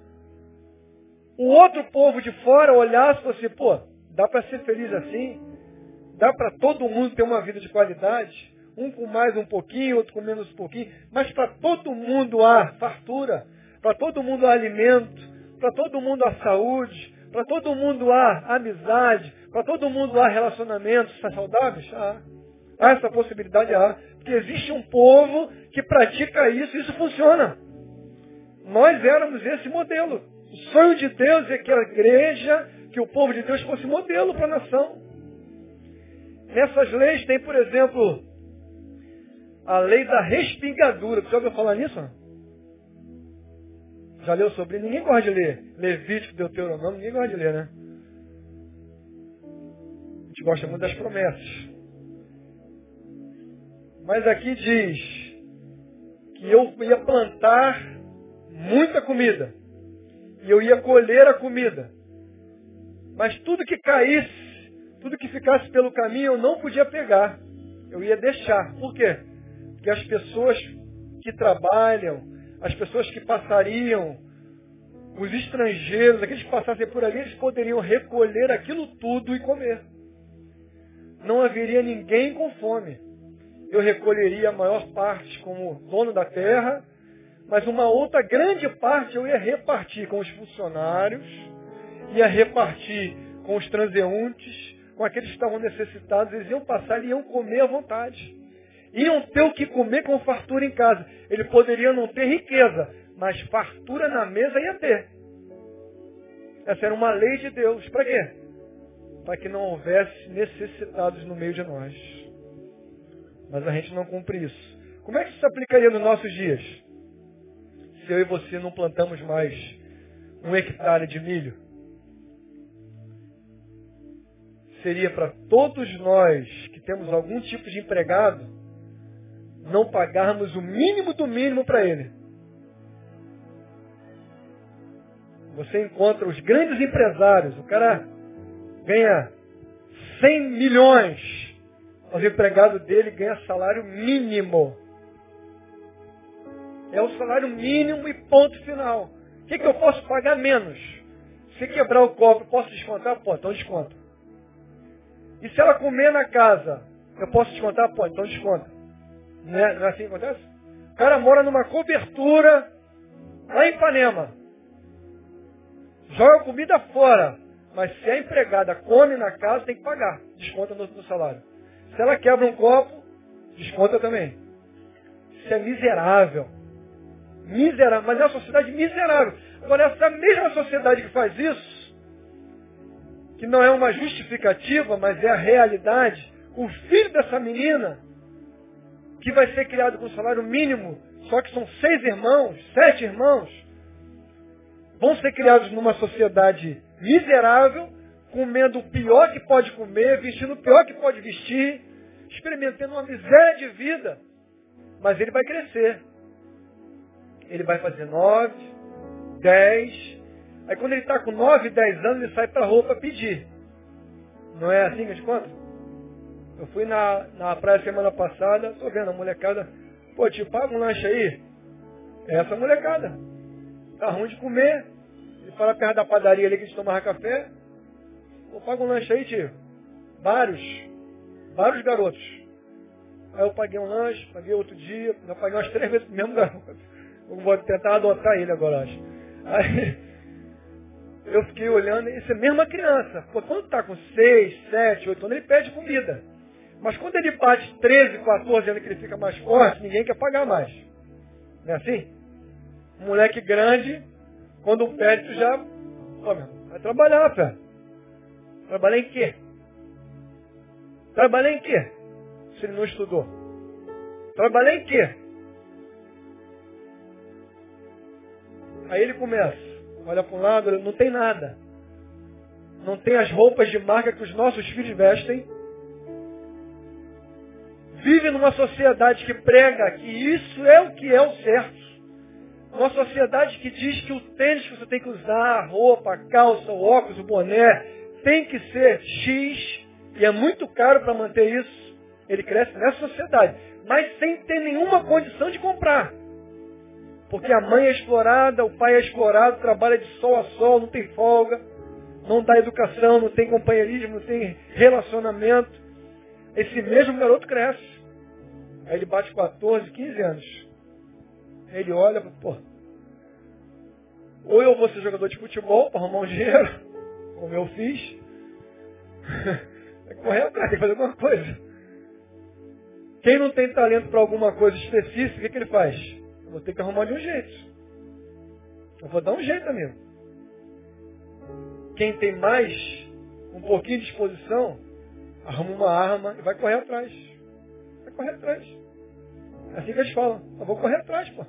o outro povo de fora olhasse e fosse, pô, dá para ser feliz assim? Dá para todo mundo ter uma vida de qualidade? Um com mais um pouquinho, outro com menos um pouquinho, mas para todo mundo há fartura, para todo mundo há alimento, para todo mundo há saúde, para todo mundo há amizade, para todo mundo há relacionamentos saudáveis? Há. Há essa possibilidade, há. Porque existe um povo que pratica isso isso funciona. Nós éramos esse modelo. O sonho de Deus é que a igreja, que o povo de Deus fosse modelo para a nação. Nessas leis tem, por exemplo, a lei da respingadura. Você ouviu falar nisso? Já leu sobre? Ninguém gosta de ler. Levítico, Deuteronômio, ninguém gosta de ler, né? A gente gosta muito das promessas. Mas aqui diz que eu ia plantar muita comida. E eu ia colher a comida. Mas tudo que caísse, tudo que ficasse pelo caminho, eu não podia pegar. Eu ia deixar. Por quê? Porque as pessoas que trabalham, as pessoas que passariam, os estrangeiros, aqueles que passassem por ali, eles poderiam recolher aquilo tudo e comer. Não haveria ninguém com fome. Eu recolheria a maior parte como dono da terra mas uma outra grande parte eu ia repartir com os funcionários, ia repartir com os transeuntes, com aqueles que estavam necessitados, eles iam passar e iam comer à vontade. Iam ter o que comer com fartura em casa. Ele poderia não ter riqueza, mas fartura na mesa ia ter. Essa era uma lei de Deus. Para quê? Para que não houvesse necessitados no meio de nós. Mas a gente não cumpre isso. Como é que isso se aplicaria nos nossos dias? se eu e você não plantamos mais um hectare de milho, seria para todos nós que temos algum tipo de empregado, não pagarmos o mínimo do mínimo para ele. Você encontra os grandes empresários, o cara ganha 100 milhões, mas o empregado dele ganha salário mínimo. É o salário mínimo e ponto final. O que, que eu posso pagar menos? Se quebrar o copo, posso descontar? Pô, então desconta. E se ela comer na casa, eu posso descontar? Pô, então desconta. Não é, não é assim que acontece? O cara mora numa cobertura lá em Ipanema. Joga comida fora. Mas se a empregada come na casa, tem que pagar. Desconta no, no salário. Se ela quebra um copo, desconta também. Isso é miserável. Miserável, mas é uma sociedade miserável. Agora, essa mesma sociedade que faz isso, que não é uma justificativa, mas é a realidade, o filho dessa menina, que vai ser criado com salário mínimo, só que são seis irmãos, sete irmãos, vão ser criados numa sociedade miserável, comendo o pior que pode comer, vestindo o pior que pode vestir, experimentando uma miséria de vida. Mas ele vai crescer ele vai fazer nove, dez. Aí quando ele está com nove, dez anos, ele sai para a para pedir. Não é assim que a gente conta? Eu fui na, na praia semana passada, estou vendo a molecada, pô, tio, paga um lanche aí. É essa molecada. Tá ruim de comer. Ele fala perto da padaria ali que a gente tomava café. Pô, paga um lanche aí, tio. Vários. Vários garotos. Aí eu paguei um lanche, paguei outro dia, já paguei umas três vezes o mesmo garoto. (laughs) Eu vou tentar adotar ele agora, acho. Aí, eu fiquei olhando, isso é mesma criança. Pô, quando está com 6, 7, 8 anos, ele pede comida. Mas quando ele bate 13, 14 anos que ele fica mais forte, ninguém quer pagar mais. Não é assim? Um moleque grande, quando pede, tu já. Pô, meu, vai trabalhar, fé. Trabalhar em quê? Trabalhar em quê? Se ele não estudou. Trabalhar em quê? Aí ele começa, olha para um lado, não tem nada. Não tem as roupas de marca que os nossos filhos vestem. Vive numa sociedade que prega que isso é o que é o certo. Uma sociedade que diz que o tênis que você tem que usar, a roupa, a calça, o óculos, o boné, tem que ser X e é muito caro para manter isso, ele cresce nessa sociedade, mas sem ter nenhuma condição de comprar. Porque a mãe é explorada, o pai é explorado, trabalha de sol a sol, não tem folga, não dá educação, não tem companheirismo, não tem relacionamento. Esse mesmo garoto cresce. Aí ele bate 14, 15 anos. Aí ele olha, pô, ou eu vou ser jogador de futebol para arrumar um (laughs) dinheiro, como eu fiz. Que (laughs) correr atrás, tem que fazer alguma coisa. Quem não tem talento para alguma coisa específica, o que, que ele faz? Eu vou ter que arrumar de um jeito. Eu vou dar um jeito, amigo. Quem tem mais, um pouquinho de disposição, arruma uma arma e vai correr atrás. Vai correr atrás. É assim que eles falam. Eu vou correr atrás, pô.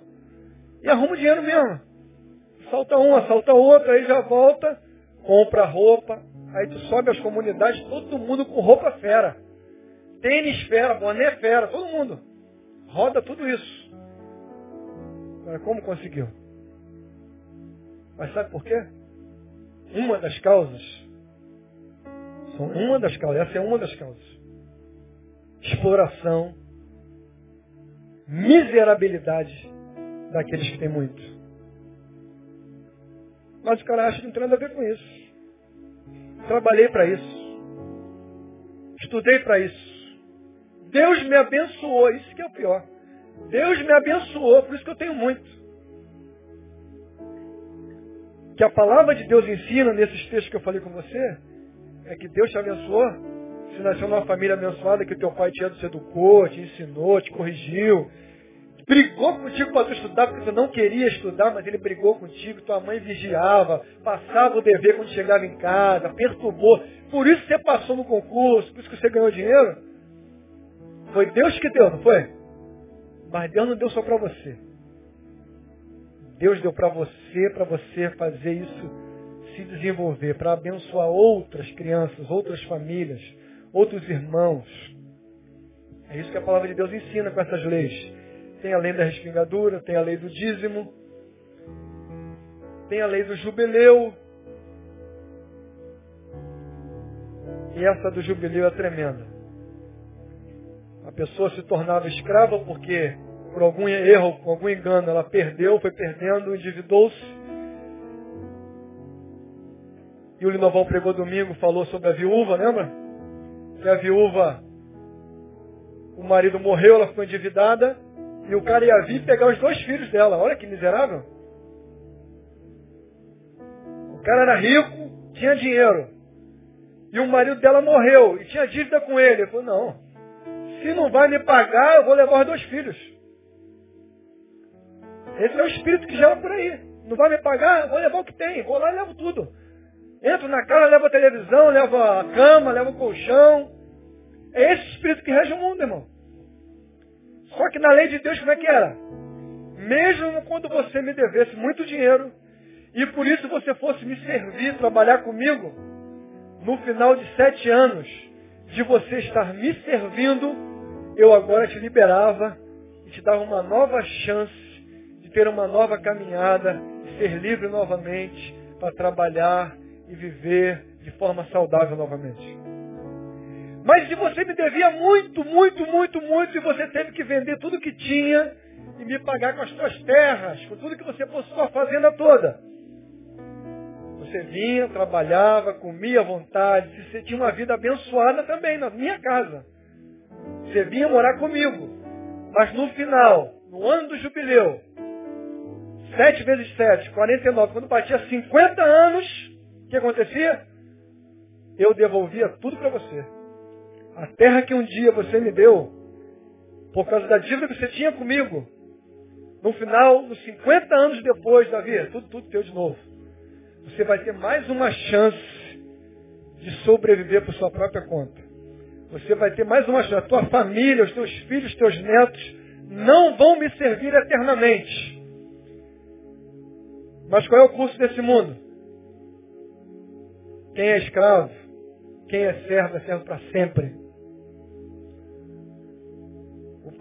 E arruma o dinheiro mesmo. Salta um, assalta outro, aí já volta, compra roupa, aí tu sobe as comunidades, todo mundo com roupa fera. Tênis fera, boné fera, todo mundo. Roda tudo isso. Agora, como conseguiu? Mas sabe por quê? Uma das causas. São uma das causas. Essa é uma das causas. Exploração, miserabilidade daqueles que têm muito. Mas o cara acha que não tem nada a ver com isso. Trabalhei para isso. Estudei para isso. Deus me abençoou, isso que é o pior. Deus me abençoou, por isso que eu tenho muito. Que a palavra de Deus ensina nesses textos que eu falei com você, é que Deus te abençoou. Se nasceu numa família abençoada, que teu pai te educou, te ensinou, te corrigiu, brigou contigo para tu estudar porque tu não queria estudar, mas ele brigou contigo, tua mãe vigiava, passava o dever quando chegava em casa, perturbou. Por isso você passou no concurso, por isso que você ganhou dinheiro. Foi Deus que deu, não foi? Mas Deus não deu só para você. Deus deu para você, para você fazer isso se desenvolver, para abençoar outras crianças, outras famílias, outros irmãos. É isso que a palavra de Deus ensina com essas leis. Tem a lei da respingadura, tem a lei do dízimo, tem a lei do jubileu. E essa do jubileu é tremenda. A pessoa se tornava escrava porque, por algum erro, por algum engano, ela perdeu, foi perdendo, endividou-se. E o Linoval pregou domingo, falou sobre a viúva, lembra? Que a viúva, o marido morreu, ela ficou endividada, e o cara ia vir pegar os dois filhos dela. Olha que miserável. O cara era rico, tinha dinheiro. E o marido dela morreu e tinha dívida com ele. Ele falou, não, se não vai me pagar, eu vou levar os dois filhos. Esse é o espírito que gera por aí. Não vai me pagar, vou levar o que tem. Vou lá e levo tudo. Entro na casa, levo a televisão, levo a cama, levo o colchão. É esse espírito que rege o mundo, irmão. Só que na lei de Deus, como é que era? Mesmo quando você me devesse muito dinheiro, e por isso você fosse me servir, trabalhar comigo, no final de sete anos de você estar me servindo, eu agora te liberava e te dava uma nova chance de ter uma nova caminhada, de ser livre novamente para trabalhar e viver de forma saudável novamente. Mas se você me devia muito, muito, muito, muito, e você teve que vender tudo que tinha e me pagar com as suas terras, com tudo que você possuía sua fazenda toda. Você vinha, trabalhava, comia à vontade, você tinha uma vida abençoada também na minha casa. Você vinha morar comigo. Mas no final, no ano do jubileu, sete vezes sete, 49, quando batia 50 anos, o que acontecia? Eu devolvia tudo para você. A terra que um dia você me deu, por causa da dívida que você tinha comigo, no final, nos 50 anos depois, Davi, é tudo, tudo teu de novo. Você vai ter mais uma chance de sobreviver por sua própria conta. Você vai ter mais uma chance. A tua família, os teus filhos, os teus netos não vão me servir eternamente. Mas qual é o curso desse mundo? Quem é escravo, quem é servo, é servo para sempre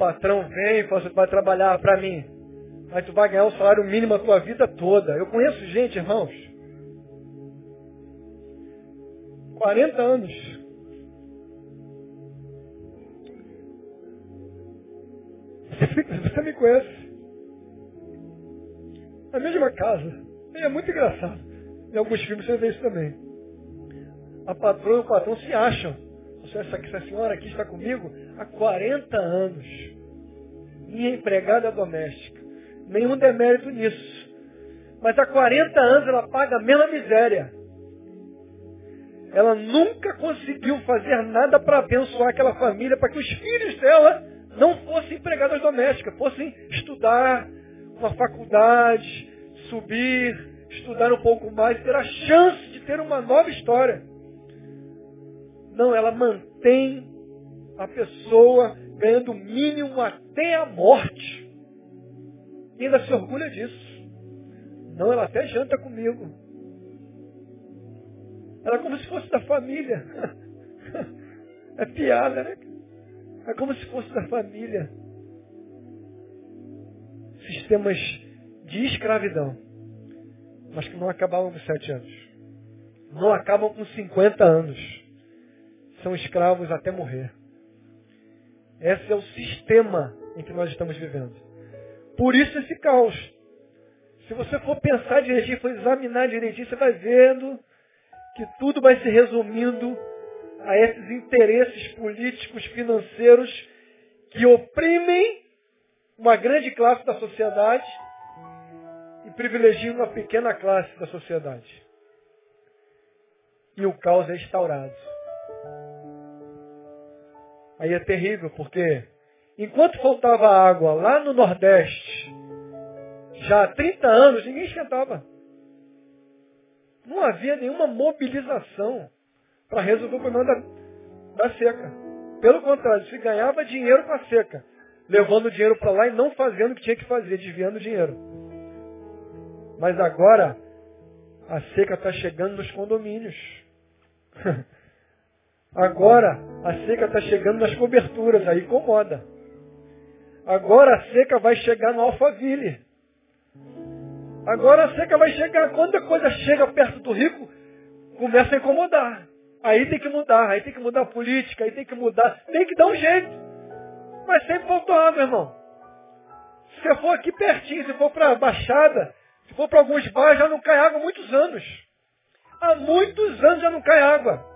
patrão vem e fala, você vai trabalhar para mim. Mas tu vai ganhar o salário mínimo a tua vida toda. Eu conheço gente, irmãos. 40 anos. Você me conhece. Na mesma casa. E é muito engraçado. Em alguns filmes você vê isso também. A patroa e o patrão se acham. Essa, essa senhora aqui está comigo há 40 anos. Minha empregada doméstica. Nenhum demérito nisso. Mas há 40 anos ela paga a mesma miséria. Ela nunca conseguiu fazer nada para abençoar aquela família, para que os filhos dela não fossem empregadas domésticas, fossem estudar uma faculdade, subir, estudar um pouco mais, ter a chance de ter uma nova história. Não, ela mantém a pessoa ganhando o mínimo até a morte. E ainda se orgulha disso. Não, ela até janta comigo. Ela é como se fosse da família. (laughs) É piada, né? É como se fosse da família. Sistemas de escravidão. Mas que não acabam com sete anos. Não acabam com 50 anos. São escravos até morrer. Esse é o sistema em que nós estamos vivendo. Por isso esse caos. Se você for pensar direitinho, for examinar direitinho, você vai vendo que tudo vai se resumindo a esses interesses políticos, financeiros que oprimem uma grande classe da sociedade e privilegiam uma pequena classe da sociedade. E o caos é instaurado. Aí é terrível, porque enquanto faltava água lá no Nordeste, já há 30 anos, ninguém esquentava. Não havia nenhuma mobilização para resolver o problema da, da seca. Pelo contrário, se ganhava dinheiro com a seca, levando o dinheiro para lá e não fazendo o que tinha que fazer, desviando o dinheiro. Mas agora, a seca está chegando nos condomínios. (laughs) agora, a seca está chegando nas coberturas, aí incomoda. Agora a seca vai chegar no Alphaville. Agora a seca vai chegar. Quando a coisa chega perto do rico, começa a incomodar. Aí tem que mudar, aí tem que mudar a política, aí tem que mudar, tem que dar um jeito. Mas sempre faltou água, irmão. Se você for aqui pertinho, se for para a Baixada, se for para alguns bairros, já não cai água há muitos anos. Há muitos anos já não cai água.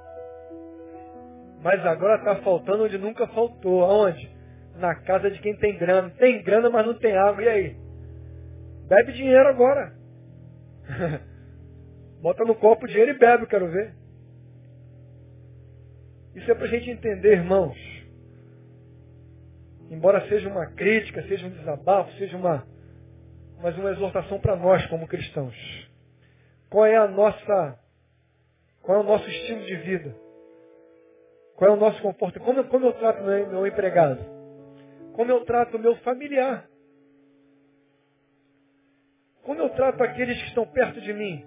Mas agora está faltando onde nunca faltou. Aonde? Na casa de quem tem grana. Tem grana, mas não tem água. E aí? Bebe dinheiro agora. (laughs) Bota no copo dinheiro e bebe, quero ver. Isso é para a gente entender, irmãos. Embora seja uma crítica, seja um desabafo, seja uma, mas uma exortação para nós como cristãos. Qual é a nossa, qual é o nosso estilo de vida? Qual é o nosso comportamento? Como, como eu trato meu, meu empregado? Como eu trato o meu familiar? Como eu trato aqueles que estão perto de mim?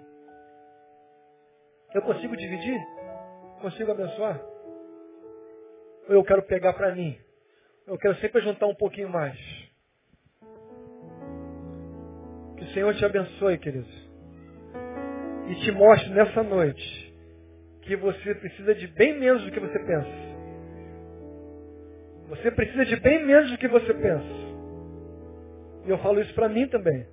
Eu consigo dividir? Consigo abençoar? Ou eu quero pegar para mim? Eu quero sempre juntar um pouquinho mais. Que o Senhor te abençoe, queridos. E te mostre nessa noite que você precisa de bem menos do que você pensa. Você precisa de bem menos do que você pensa. E eu falo isso para mim também.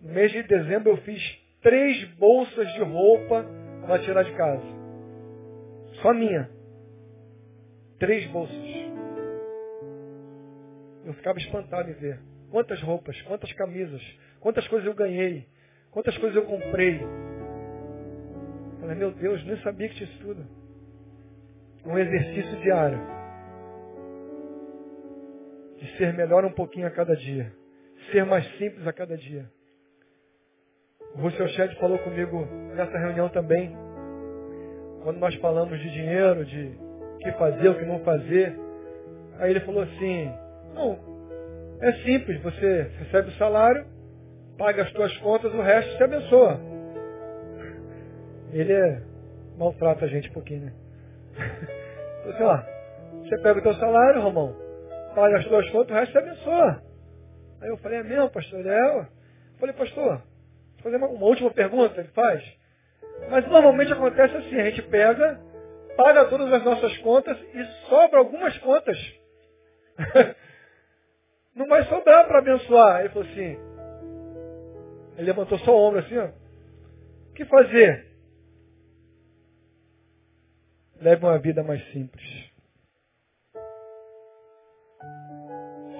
No mês de dezembro eu fiz três bolsas de roupa para tirar de casa. Só minha três bolsas. Eu ficava espantado em ver quantas roupas, quantas camisas, quantas coisas eu ganhei, quantas coisas eu comprei. Falei, meu Deus, nem sabia que isso tudo. Um exercício diário. De ser melhor um pouquinho a cada dia. Ser mais simples a cada dia. O Russell Shedd falou comigo nessa reunião também. Quando nós falamos de dinheiro, de que fazer, o que não fazer. Aí ele falou assim, não, é simples, você recebe o salário, paga as suas contas, o resto se abençoa. Ele é, maltrata a gente um pouquinho, né? (laughs) Assim, ó, você pega o teu salário, Romão, paga as suas contas, o resto se abençoa. Aí eu falei, é mesmo, pastor? É. Eu falei, pastor, vou fazer uma, uma última pergunta, ele faz. Mas normalmente acontece assim, a gente pega, paga todas as nossas contas e sobra algumas contas. (laughs) Não vai sobrar para abençoar. Ele falou assim. Ele levantou só o ombro assim, ó. O que fazer? Leve uma vida mais simples.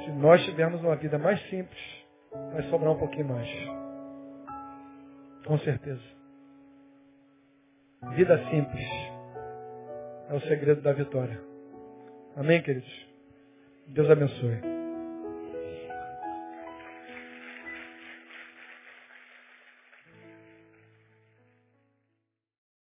Se nós tivermos uma vida mais simples, vai sobrar um pouquinho mais. Com certeza. Vida simples é o segredo da vitória. Amém, queridos? Deus abençoe.